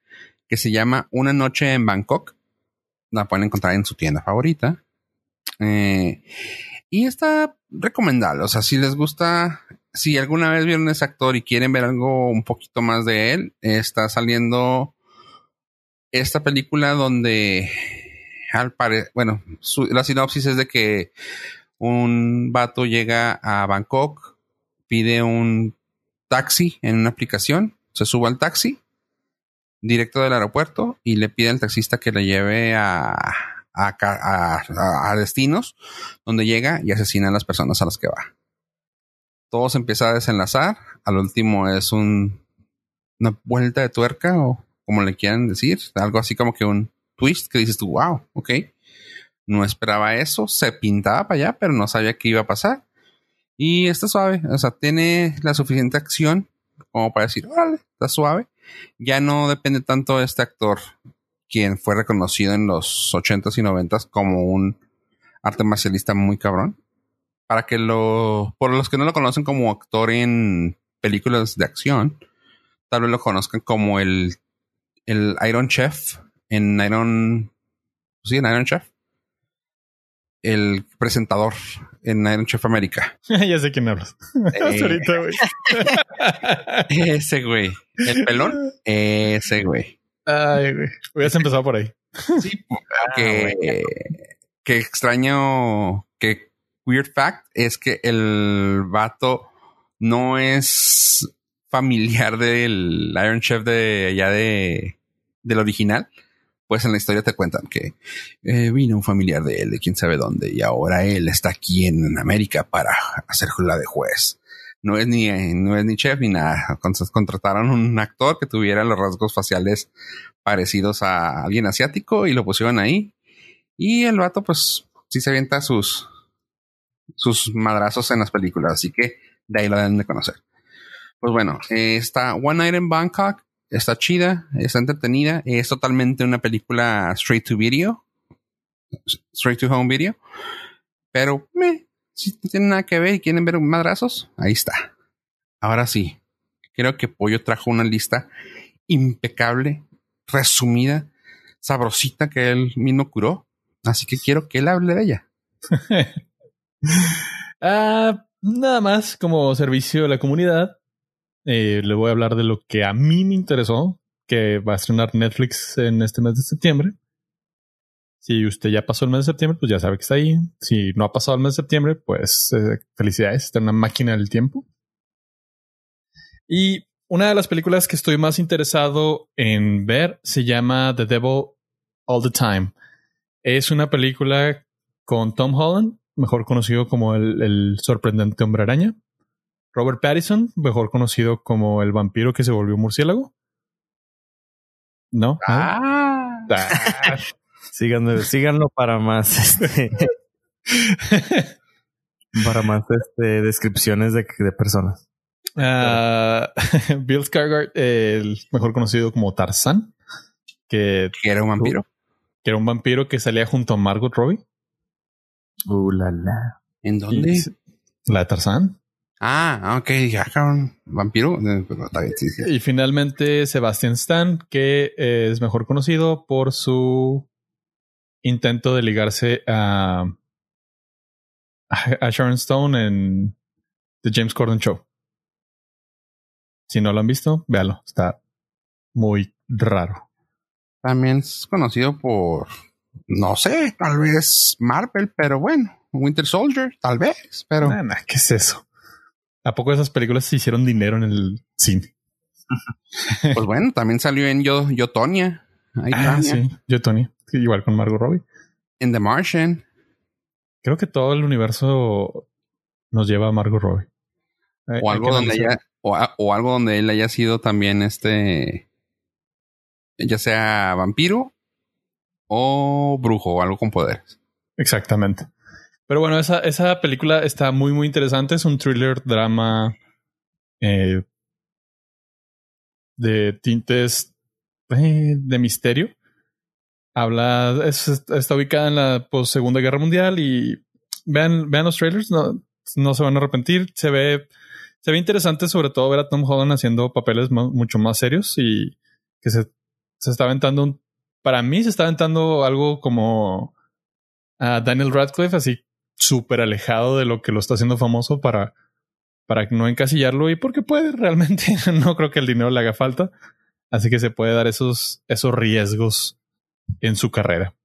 que se llama Una noche en Bangkok. La pueden encontrar en su tienda favorita. Eh, y está recomendable. O sea, si les gusta, si alguna vez vieron ese actor y quieren ver algo un poquito más de él, está saliendo esta película donde al parecer, bueno, la sinopsis es de que un vato llega a Bangkok, pide un taxi en una aplicación, se sube al taxi directo del aeropuerto y le pide al taxista que le lleve a a, destinos donde llega y asesina a las personas a las que va. Todo se empieza a desenlazar. Al último es un, una vuelta de tuerca o como le quieran decir. Algo así como que un twist que dices tú, wow, ok. No esperaba eso. Se pintaba para allá, pero no sabía qué iba a pasar. Y está suave. O sea, tiene la suficiente acción como para decir, órale, está suave. Ya no depende tanto de este actor quien fue reconocido en los 80s y 90s como un arte marcialista muy cabrón. Para que lo, por los que no lo conocen como actor en películas de acción, tal vez lo conozcan como el, el Iron Chef en Iron, sí, en Iron Chef. El presentador en Iron Chef América. ya sé quién hablas. Eh, ese güey. El pelón. Ese güey. Ay, güey. Hubieras empezado por ahí. Sí, ah, que, que extraño que weird fact es que el vato no es familiar del Iron Chef de allá de del original. pues en la historia te cuentan que eh, vino un familiar de él, de quién sabe dónde, y ahora él está aquí en América para hacer la de juez. No es ni, no es ni chef ni nada. contrataron un actor que tuviera los rasgos faciales parecidos a alguien asiático y lo pusieron ahí. Y el vato, pues, sí se avienta sus, sus madrazos en las películas. Así que de ahí lo deben de conocer. Pues bueno, está One Night in Bangkok. Está chida, está entretenida. Es totalmente una película straight to video. Straight to home video. Pero, si tienen nada que ver y quieren ver madrazos, ahí está. Ahora sí, creo que Pollo trajo una lista impecable, resumida, sabrosita que él mismo curó. Así que quiero que él hable de ella. Ah, nada más como servicio a la comunidad. Eh, le voy a hablar de lo que a mí me interesó, que va a estrenar Netflix en este mes de septiembre. Si usted ya pasó el mes de septiembre, pues ya sabe que está ahí. Si no ha pasado el mes de septiembre, pues eh, felicidades, está en una máquina del tiempo. Y una de las películas que estoy más interesado en ver se llama The Devil All the Time. Es una película con Tom Holland, mejor conocido como el, el sorprendente hombre araña. Robert Pattinson, mejor conocido como el vampiro que se volvió murciélago. ¿No? Ah. ah. síganlo, para más este, para más este, descripciones de, personas. Ah, Bill Skarsgård, el mejor conocido como Tarzan, que, era un vampiro. Que era un vampiro que salía junto a Margot Robbie. Uh, la, la. ¿En dónde? la de Tarzan. Ah, ok, ya, cabrón, vampiro. Eh, y finalmente Sebastian Stan, que es mejor conocido por su intento de ligarse a, a Sharon Stone en The James Corden Show. Si no lo han visto, véalo. Está muy raro. También es conocido por, no sé, tal vez Marvel, pero bueno, Winter Soldier, tal vez, pero. ¿Qué es eso? ¿A poco esas películas se hicieron dinero en el cine? pues bueno, también salió en Yo, Yo Tonya. ah, sí, Yo Tonya. igual con Margot Robbie. En The Martian. Creo que todo el universo nos lleva a Margot Robbie. O algo donde ella, o, algo donde él haya sido también este, ya sea vampiro o brujo algo con poderes. Exactamente. Pero bueno, esa, esa película está muy, muy interesante. Es un thriller, drama eh, de tintes eh, de misterio. Habla, está ubicada en la post Segunda Guerra Mundial y vean, vean los trailers, no, no se van a arrepentir. Se ve, se ve interesante, sobre todo ver a Tom Holland haciendo papeles mucho más serios y que se, se está aventando un, para mí se está aventando algo como a Daniel Radcliffe, así súper alejado de lo que lo está haciendo famoso para, para no encasillarlo y porque puede realmente, no creo que el dinero le haga falta. Así que se puede dar esos, esos riesgos en su carrera.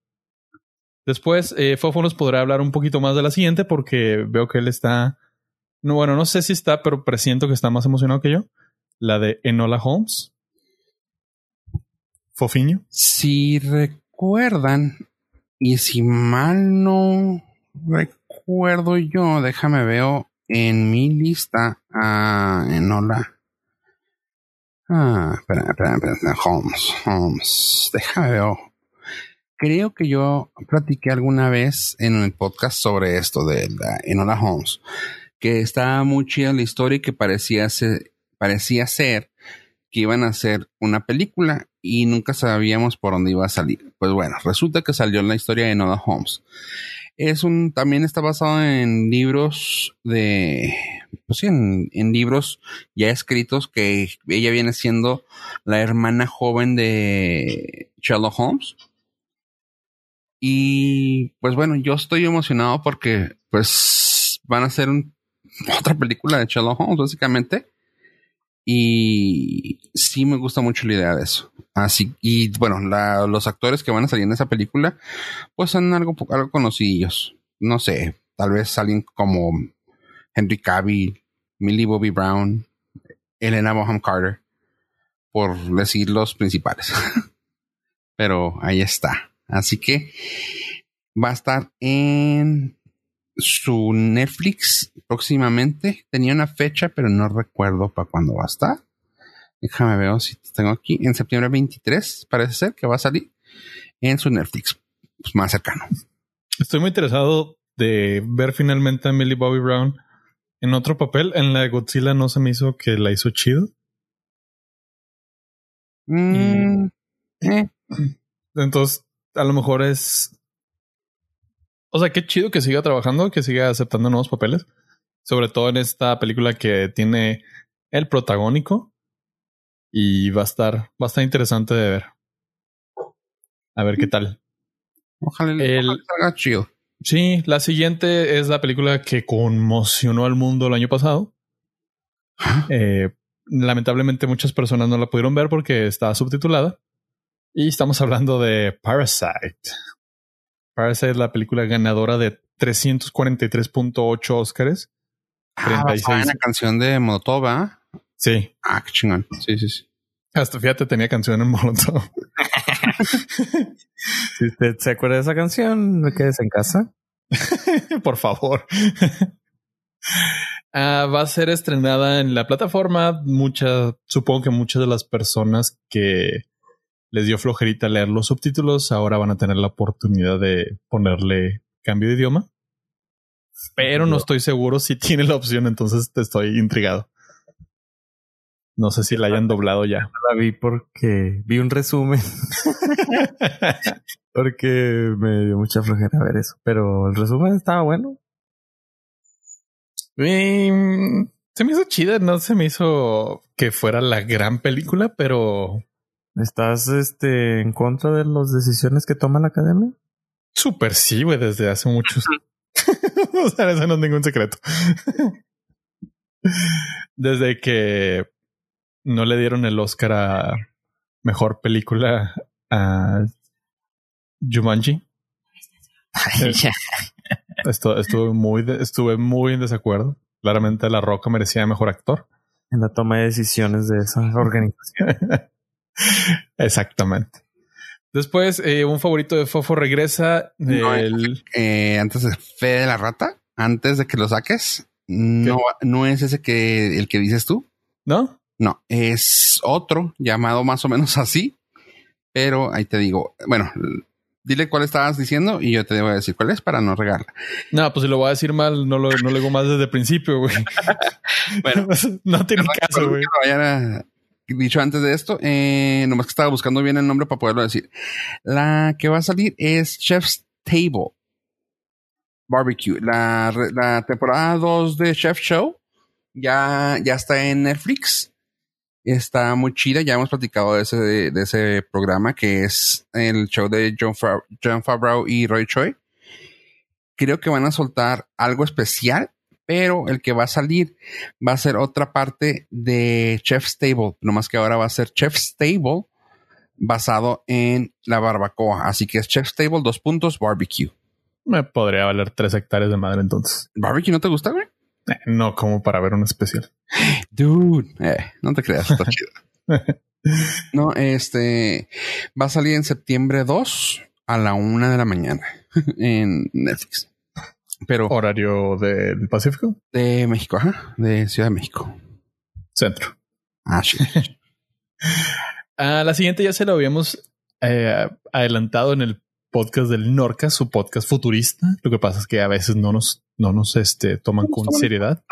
Después, eh, Fofo nos podrá hablar un poquito más de la siguiente porque veo que él está, no, bueno, no sé si está, pero presiento que está más emocionado que yo. La de Enola Holmes. Fofiño. Si recuerdan, y si mal no recuerdo yo, déjame veo en mi lista ah, en hola. Ah, espera, espera, espera, Holmes, Holmes, déjame veo. Creo que yo platiqué alguna vez en el podcast sobre esto de la Enola Holmes, que estaba muy chida la historia y que parecía ser, parecía ser que iban a hacer una película y nunca sabíamos por dónde iba a salir. Pues bueno, resulta que salió la historia de Enola Holmes es un, también está basado en libros de, pues sí, en, libros ya escritos que ella viene siendo la hermana joven de Sherlock Holmes. Y pues bueno, yo estoy emocionado porque pues van a hacer otra película de Sherlock Holmes básicamente. Y sí me gusta mucho la idea de eso. Así, y bueno, los actores que van a salir en esa película, pues son algo, algo conocidos. No sé, tal vez alguien como Henry Cavill, Millie Bobby Brown, Elena Boham Carter, por decir los principales. pero ahí está. Así que va a estar en su Netflix próximamente. Tenía una fecha, pero no recuerdo para cuándo va a estar. Déjame ver si tengo aquí. En septiembre 23 parece ser que va a salir en su Netflix pues, más cercano. Estoy muy interesado de ver finalmente a Millie Bobby Brown en otro papel. En la Godzilla no se me hizo que la hizo chido. Mm, eh. Entonces, a lo mejor es. O sea, qué chido que siga trabajando, que siga aceptando nuevos papeles. Sobre todo en esta película que tiene el protagónico. Y va a estar, va a estar interesante de ver. A ver qué tal. Ojalá, el, salga chido. Sí, la siguiente es la película que conmocionó al mundo el año pasado. Eh, lamentablemente muchas personas no la pudieron ver porque estaba subtitulada. Y estamos hablando de Parasite. Parasite es la película ganadora de 343.8 Oscars. Ah, 36. la canción de Molotov, Sí. Ah, qué chingón. Sí, sí, sí. Hasta fíjate, tenía canción en Molotov. si usted se acuerda de esa canción, no quedes en casa. Por favor. Ah, va a ser estrenada en la plataforma. Muchas, supongo que muchas de las personas que les dio flojerita leer los subtítulos ahora van a tener la oportunidad de ponerle cambio de idioma. Pero no estoy seguro si tiene la opción, entonces estoy intrigado. No sé si la hayan doblado ya. La vi porque vi un resumen. porque me dio mucha flojera ver eso. Pero el resumen estaba bueno. se me hizo chida, no se me hizo que fuera la gran película, pero. ¿Estás este en contra de las decisiones que toma la academia? Súper sí, güey, desde hace muchos. o sea, eso no es ningún secreto. desde que no le dieron el Oscar a mejor película a Jumanji. estuve muy, estuve muy en desacuerdo. Claramente La Roca merecía mejor actor. En la toma de decisiones de esa organización. Exactamente. Después, eh, un favorito de Fofo regresa. Eh, antes de Fe de la Rata, antes de que lo saques, no, no es ese que el que dices tú. ¿No? No, es otro llamado más o menos así, pero ahí te digo, bueno, dile cuál estabas diciendo y yo te voy a decir cuál es para no regarla. No, pues si lo voy a decir mal, no lo, no lo digo más desde el principio, güey. bueno, no tiene caso, güey. Dicho antes de esto, eh, nomás que estaba buscando bien el nombre para poderlo decir. La que va a salir es Chef's Table Barbecue. La, la temporada 2 de Chef Show ya, ya está en Netflix está muy chida. Ya hemos platicado de ese, de, ese programa que es el show de John, John Favreau y Roy Choi. Creo que van a soltar algo especial, pero el que va a salir va a ser otra parte de Chef's Table, nomás que ahora va a ser Chef's Table basado en la barbacoa. Así que es Chef's Table, dos puntos, barbecue. Me podría valer tres hectáreas de madre entonces. ¿Barbecue no te gusta, güey? Eh, no como para ver un especial. Dude, eh, no te creas, está chido. No, este va a salir en septiembre 2 a la una de la mañana en Netflix. Pero horario del Pacífico de México, ajá, de Ciudad de México, centro. Ah, sí. ah, la siguiente ya se lo habíamos eh, adelantado en el podcast del Norca, su podcast futurista. Lo que pasa es que a veces no nos, no nos este, toman con seriedad.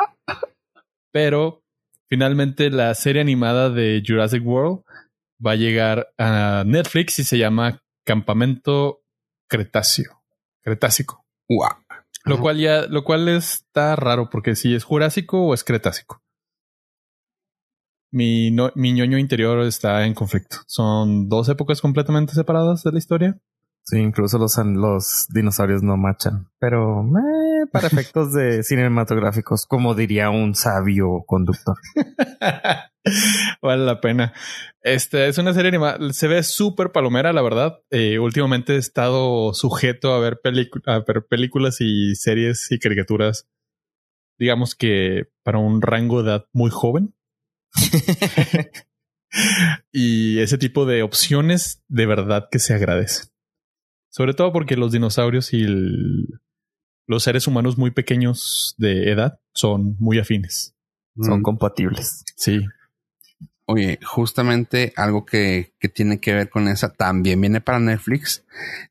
Pero finalmente la serie animada de Jurassic World va a llegar a Netflix y se llama Campamento Cretáceo. Cretácico. Lo cual ya, lo cual está raro porque si es Jurásico o es Cretácico. Mi, mi ñoño interior está en conflicto. Son dos épocas completamente separadas de la historia. Sí, incluso los, los dinosaurios no machan. Pero eh, para efectos de cinematográficos, como diría un sabio conductor. vale la pena. Este es una serie animada. Se ve súper palomera, la verdad. Eh, últimamente he estado sujeto a ver, a ver películas y series y caricaturas, digamos que para un rango de edad muy joven. y ese tipo de opciones de verdad que se agradecen. Sobre todo porque los dinosaurios y los seres humanos muy pequeños de edad son muy afines. Son mm. compatibles. Sí. Oye, justamente algo que, que, tiene que ver con esa también viene para Netflix.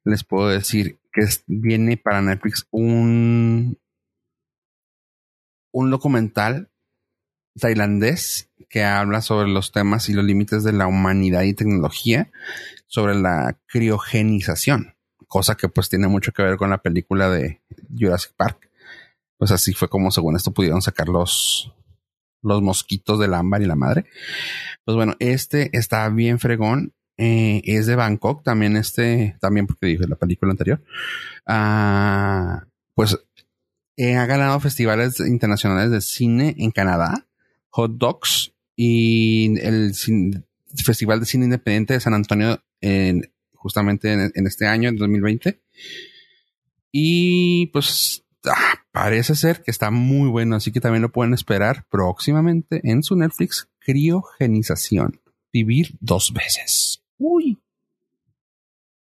Les puedo decir que viene para Netflix un, un documental tailandés que habla sobre los temas y los límites de la humanidad y tecnología, sobre la criogenización, cosa que pues tiene mucho que ver con la película de Jurassic Park. Pues así fue como según esto pudieron sacar los, los mosquitos del ámbar y la madre. Pues bueno, este está bien fregón. Eh, es de Bangkok, también este, también porque dije la película anterior. Ah, pues eh, ha ganado festivales internacionales de cine en Canadá, Hot Dogs y el Festival de Cine Independiente de San Antonio en, justamente en, este año, en 2020. Y pues ah, parece ser que está muy bueno, así que también lo pueden esperar próximamente en su Netflix Criogenización. Vivir dos veces. Uy.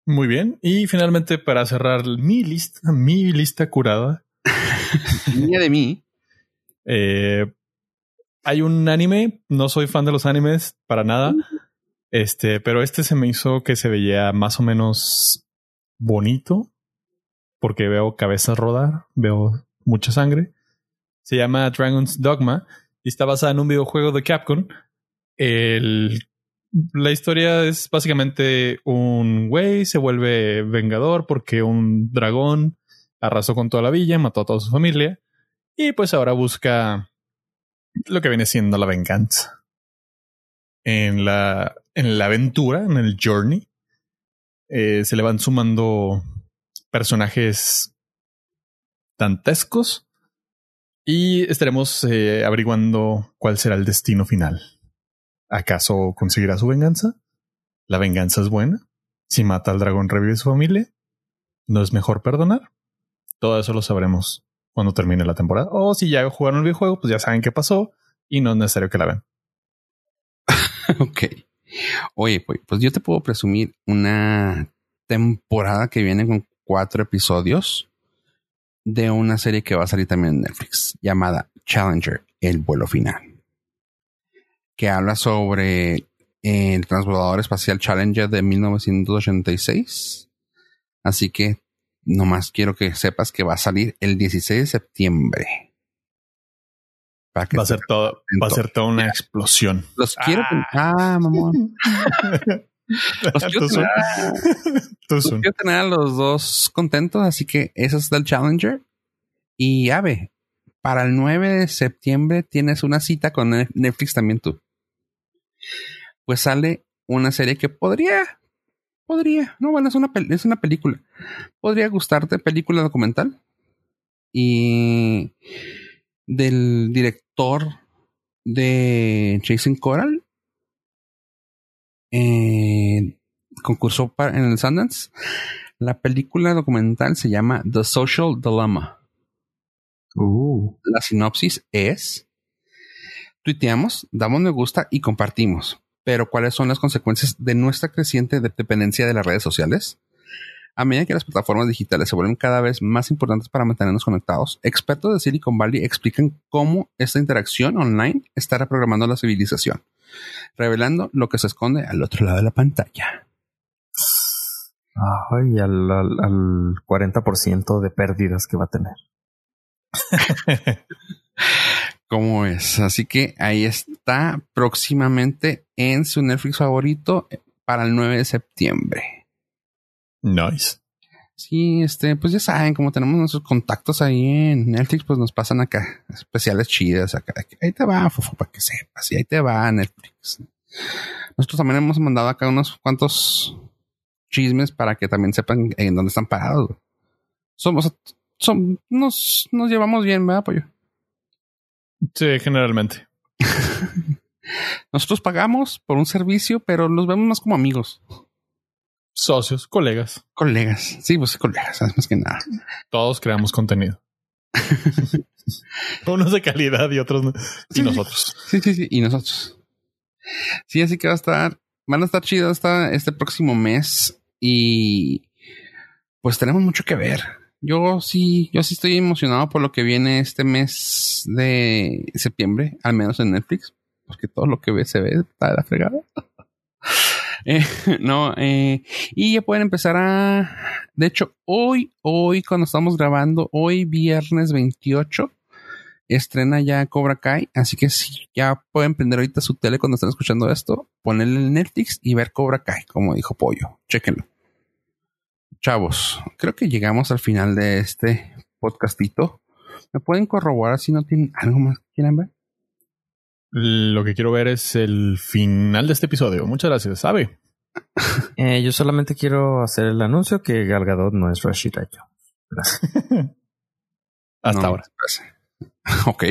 Muy bien. Y finalmente, para cerrar mi lista, mi lista curada. Mía de mí. Eh, hay un anime, no soy fan de los animes para nada. Este, pero este se me hizo que se veía más o menos bonito. Porque veo cabezas rodar, veo mucha sangre. Se llama Dragon's Dogma y está basada en un videojuego de Capcom. El, la historia es básicamente un güey se vuelve vengador porque un dragón arrasó con toda la villa, mató a toda su familia y pues ahora busca lo que viene siendo la venganza. En la, en la aventura, en el journey, eh, se le van sumando personajes dantescos y estaremos eh, averiguando cuál será el destino final. ¿Acaso conseguirá su venganza? ¿La venganza es buena? Si mata al dragón, revive su familia. ¿No es mejor perdonar? Todo eso lo sabremos cuando termine la temporada. O si ya jugaron el videojuego, pues ya saben qué pasó y no es necesario que la vean. ok. Oye, pues, pues yo te puedo presumir una temporada que viene con cuatro episodios de una serie que va a salir también en Netflix llamada Challenger, el vuelo final, que habla sobre el transbordador espacial Challenger de 1986. Así que nomás quiero que sepas que va a salir el 16 de septiembre. Va a ser todo, va a ser toda una explosión. Los quiero. Ah, ah mamón. los, quiero tener, los quiero tener a los dos contentos, así que eso es del Challenger. Y Ave, para el 9 de septiembre tienes una cita con Netflix también tú. Pues sale una serie que podría, podría, no, bueno, es una, es una película. Podría gustarte, película documental. Y del director de Chasing Coral. Eh, concursó en el Sundance. La película documental se llama The Social Dilemma. Uh. La sinopsis es: tuiteamos, damos me gusta y compartimos. Pero, ¿cuáles son las consecuencias de nuestra creciente dependencia de las redes sociales? A medida que las plataformas digitales se vuelven cada vez más importantes para mantenernos conectados, expertos de Silicon Valley explican cómo esta interacción online está reprogramando la civilización, revelando lo que se esconde al otro lado de la pantalla. Ay, al, al 40% de pérdidas que va a tener. ¿Cómo es? Así que ahí está próximamente en su Netflix favorito para el 9 de septiembre. Nice. Sí, este, pues ya saben, como tenemos nuestros contactos ahí en Netflix, pues nos pasan acá especiales chidas acá. Ahí te va, fofo, para que sepas. Y ahí te va Netflix. Nosotros también hemos mandado acá unos cuantos chismes para que también sepan en dónde están parados. Somos, son, nos, nos llevamos bien, ¿verdad, pollo? Sí, generalmente. Nosotros pagamos por un servicio, pero los vemos más como amigos. Socios, colegas. Colegas. Sí, pues colegas, más que nada. Todos creamos contenido. Unos de calidad y otros no. Y nosotros. Sí, sí, sí. Y nosotros. Sí, así que va a estar, van a estar chidos hasta este próximo mes y pues tenemos mucho que ver. Yo sí, yo sí estoy emocionado por lo que viene este mes de septiembre, al menos en Netflix, porque todo lo que ve se ve está de la fregada. Eh, no, eh, y ya pueden empezar a. De hecho, hoy, hoy, cuando estamos grabando, hoy viernes 28, estrena ya Cobra Kai. Así que si ya pueden prender ahorita su tele cuando estén escuchando esto, ponerle en Netflix y ver Cobra Kai, como dijo Pollo. Chéquenlo. Chavos, creo que llegamos al final de este podcastito. ¿Me pueden corroborar si no tienen algo más que quieran ver? Lo que quiero ver es el final de este episodio. Muchas gracias, ¿sabe? Eh, yo solamente quiero hacer el anuncio que Galgadot no es Rashida Gracias. Hasta ahora. Ok.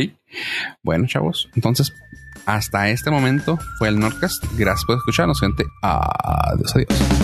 Bueno, chavos. Entonces, hasta este momento fue el Nordcast. Gracias por escucharnos, gente. Adiós, adiós.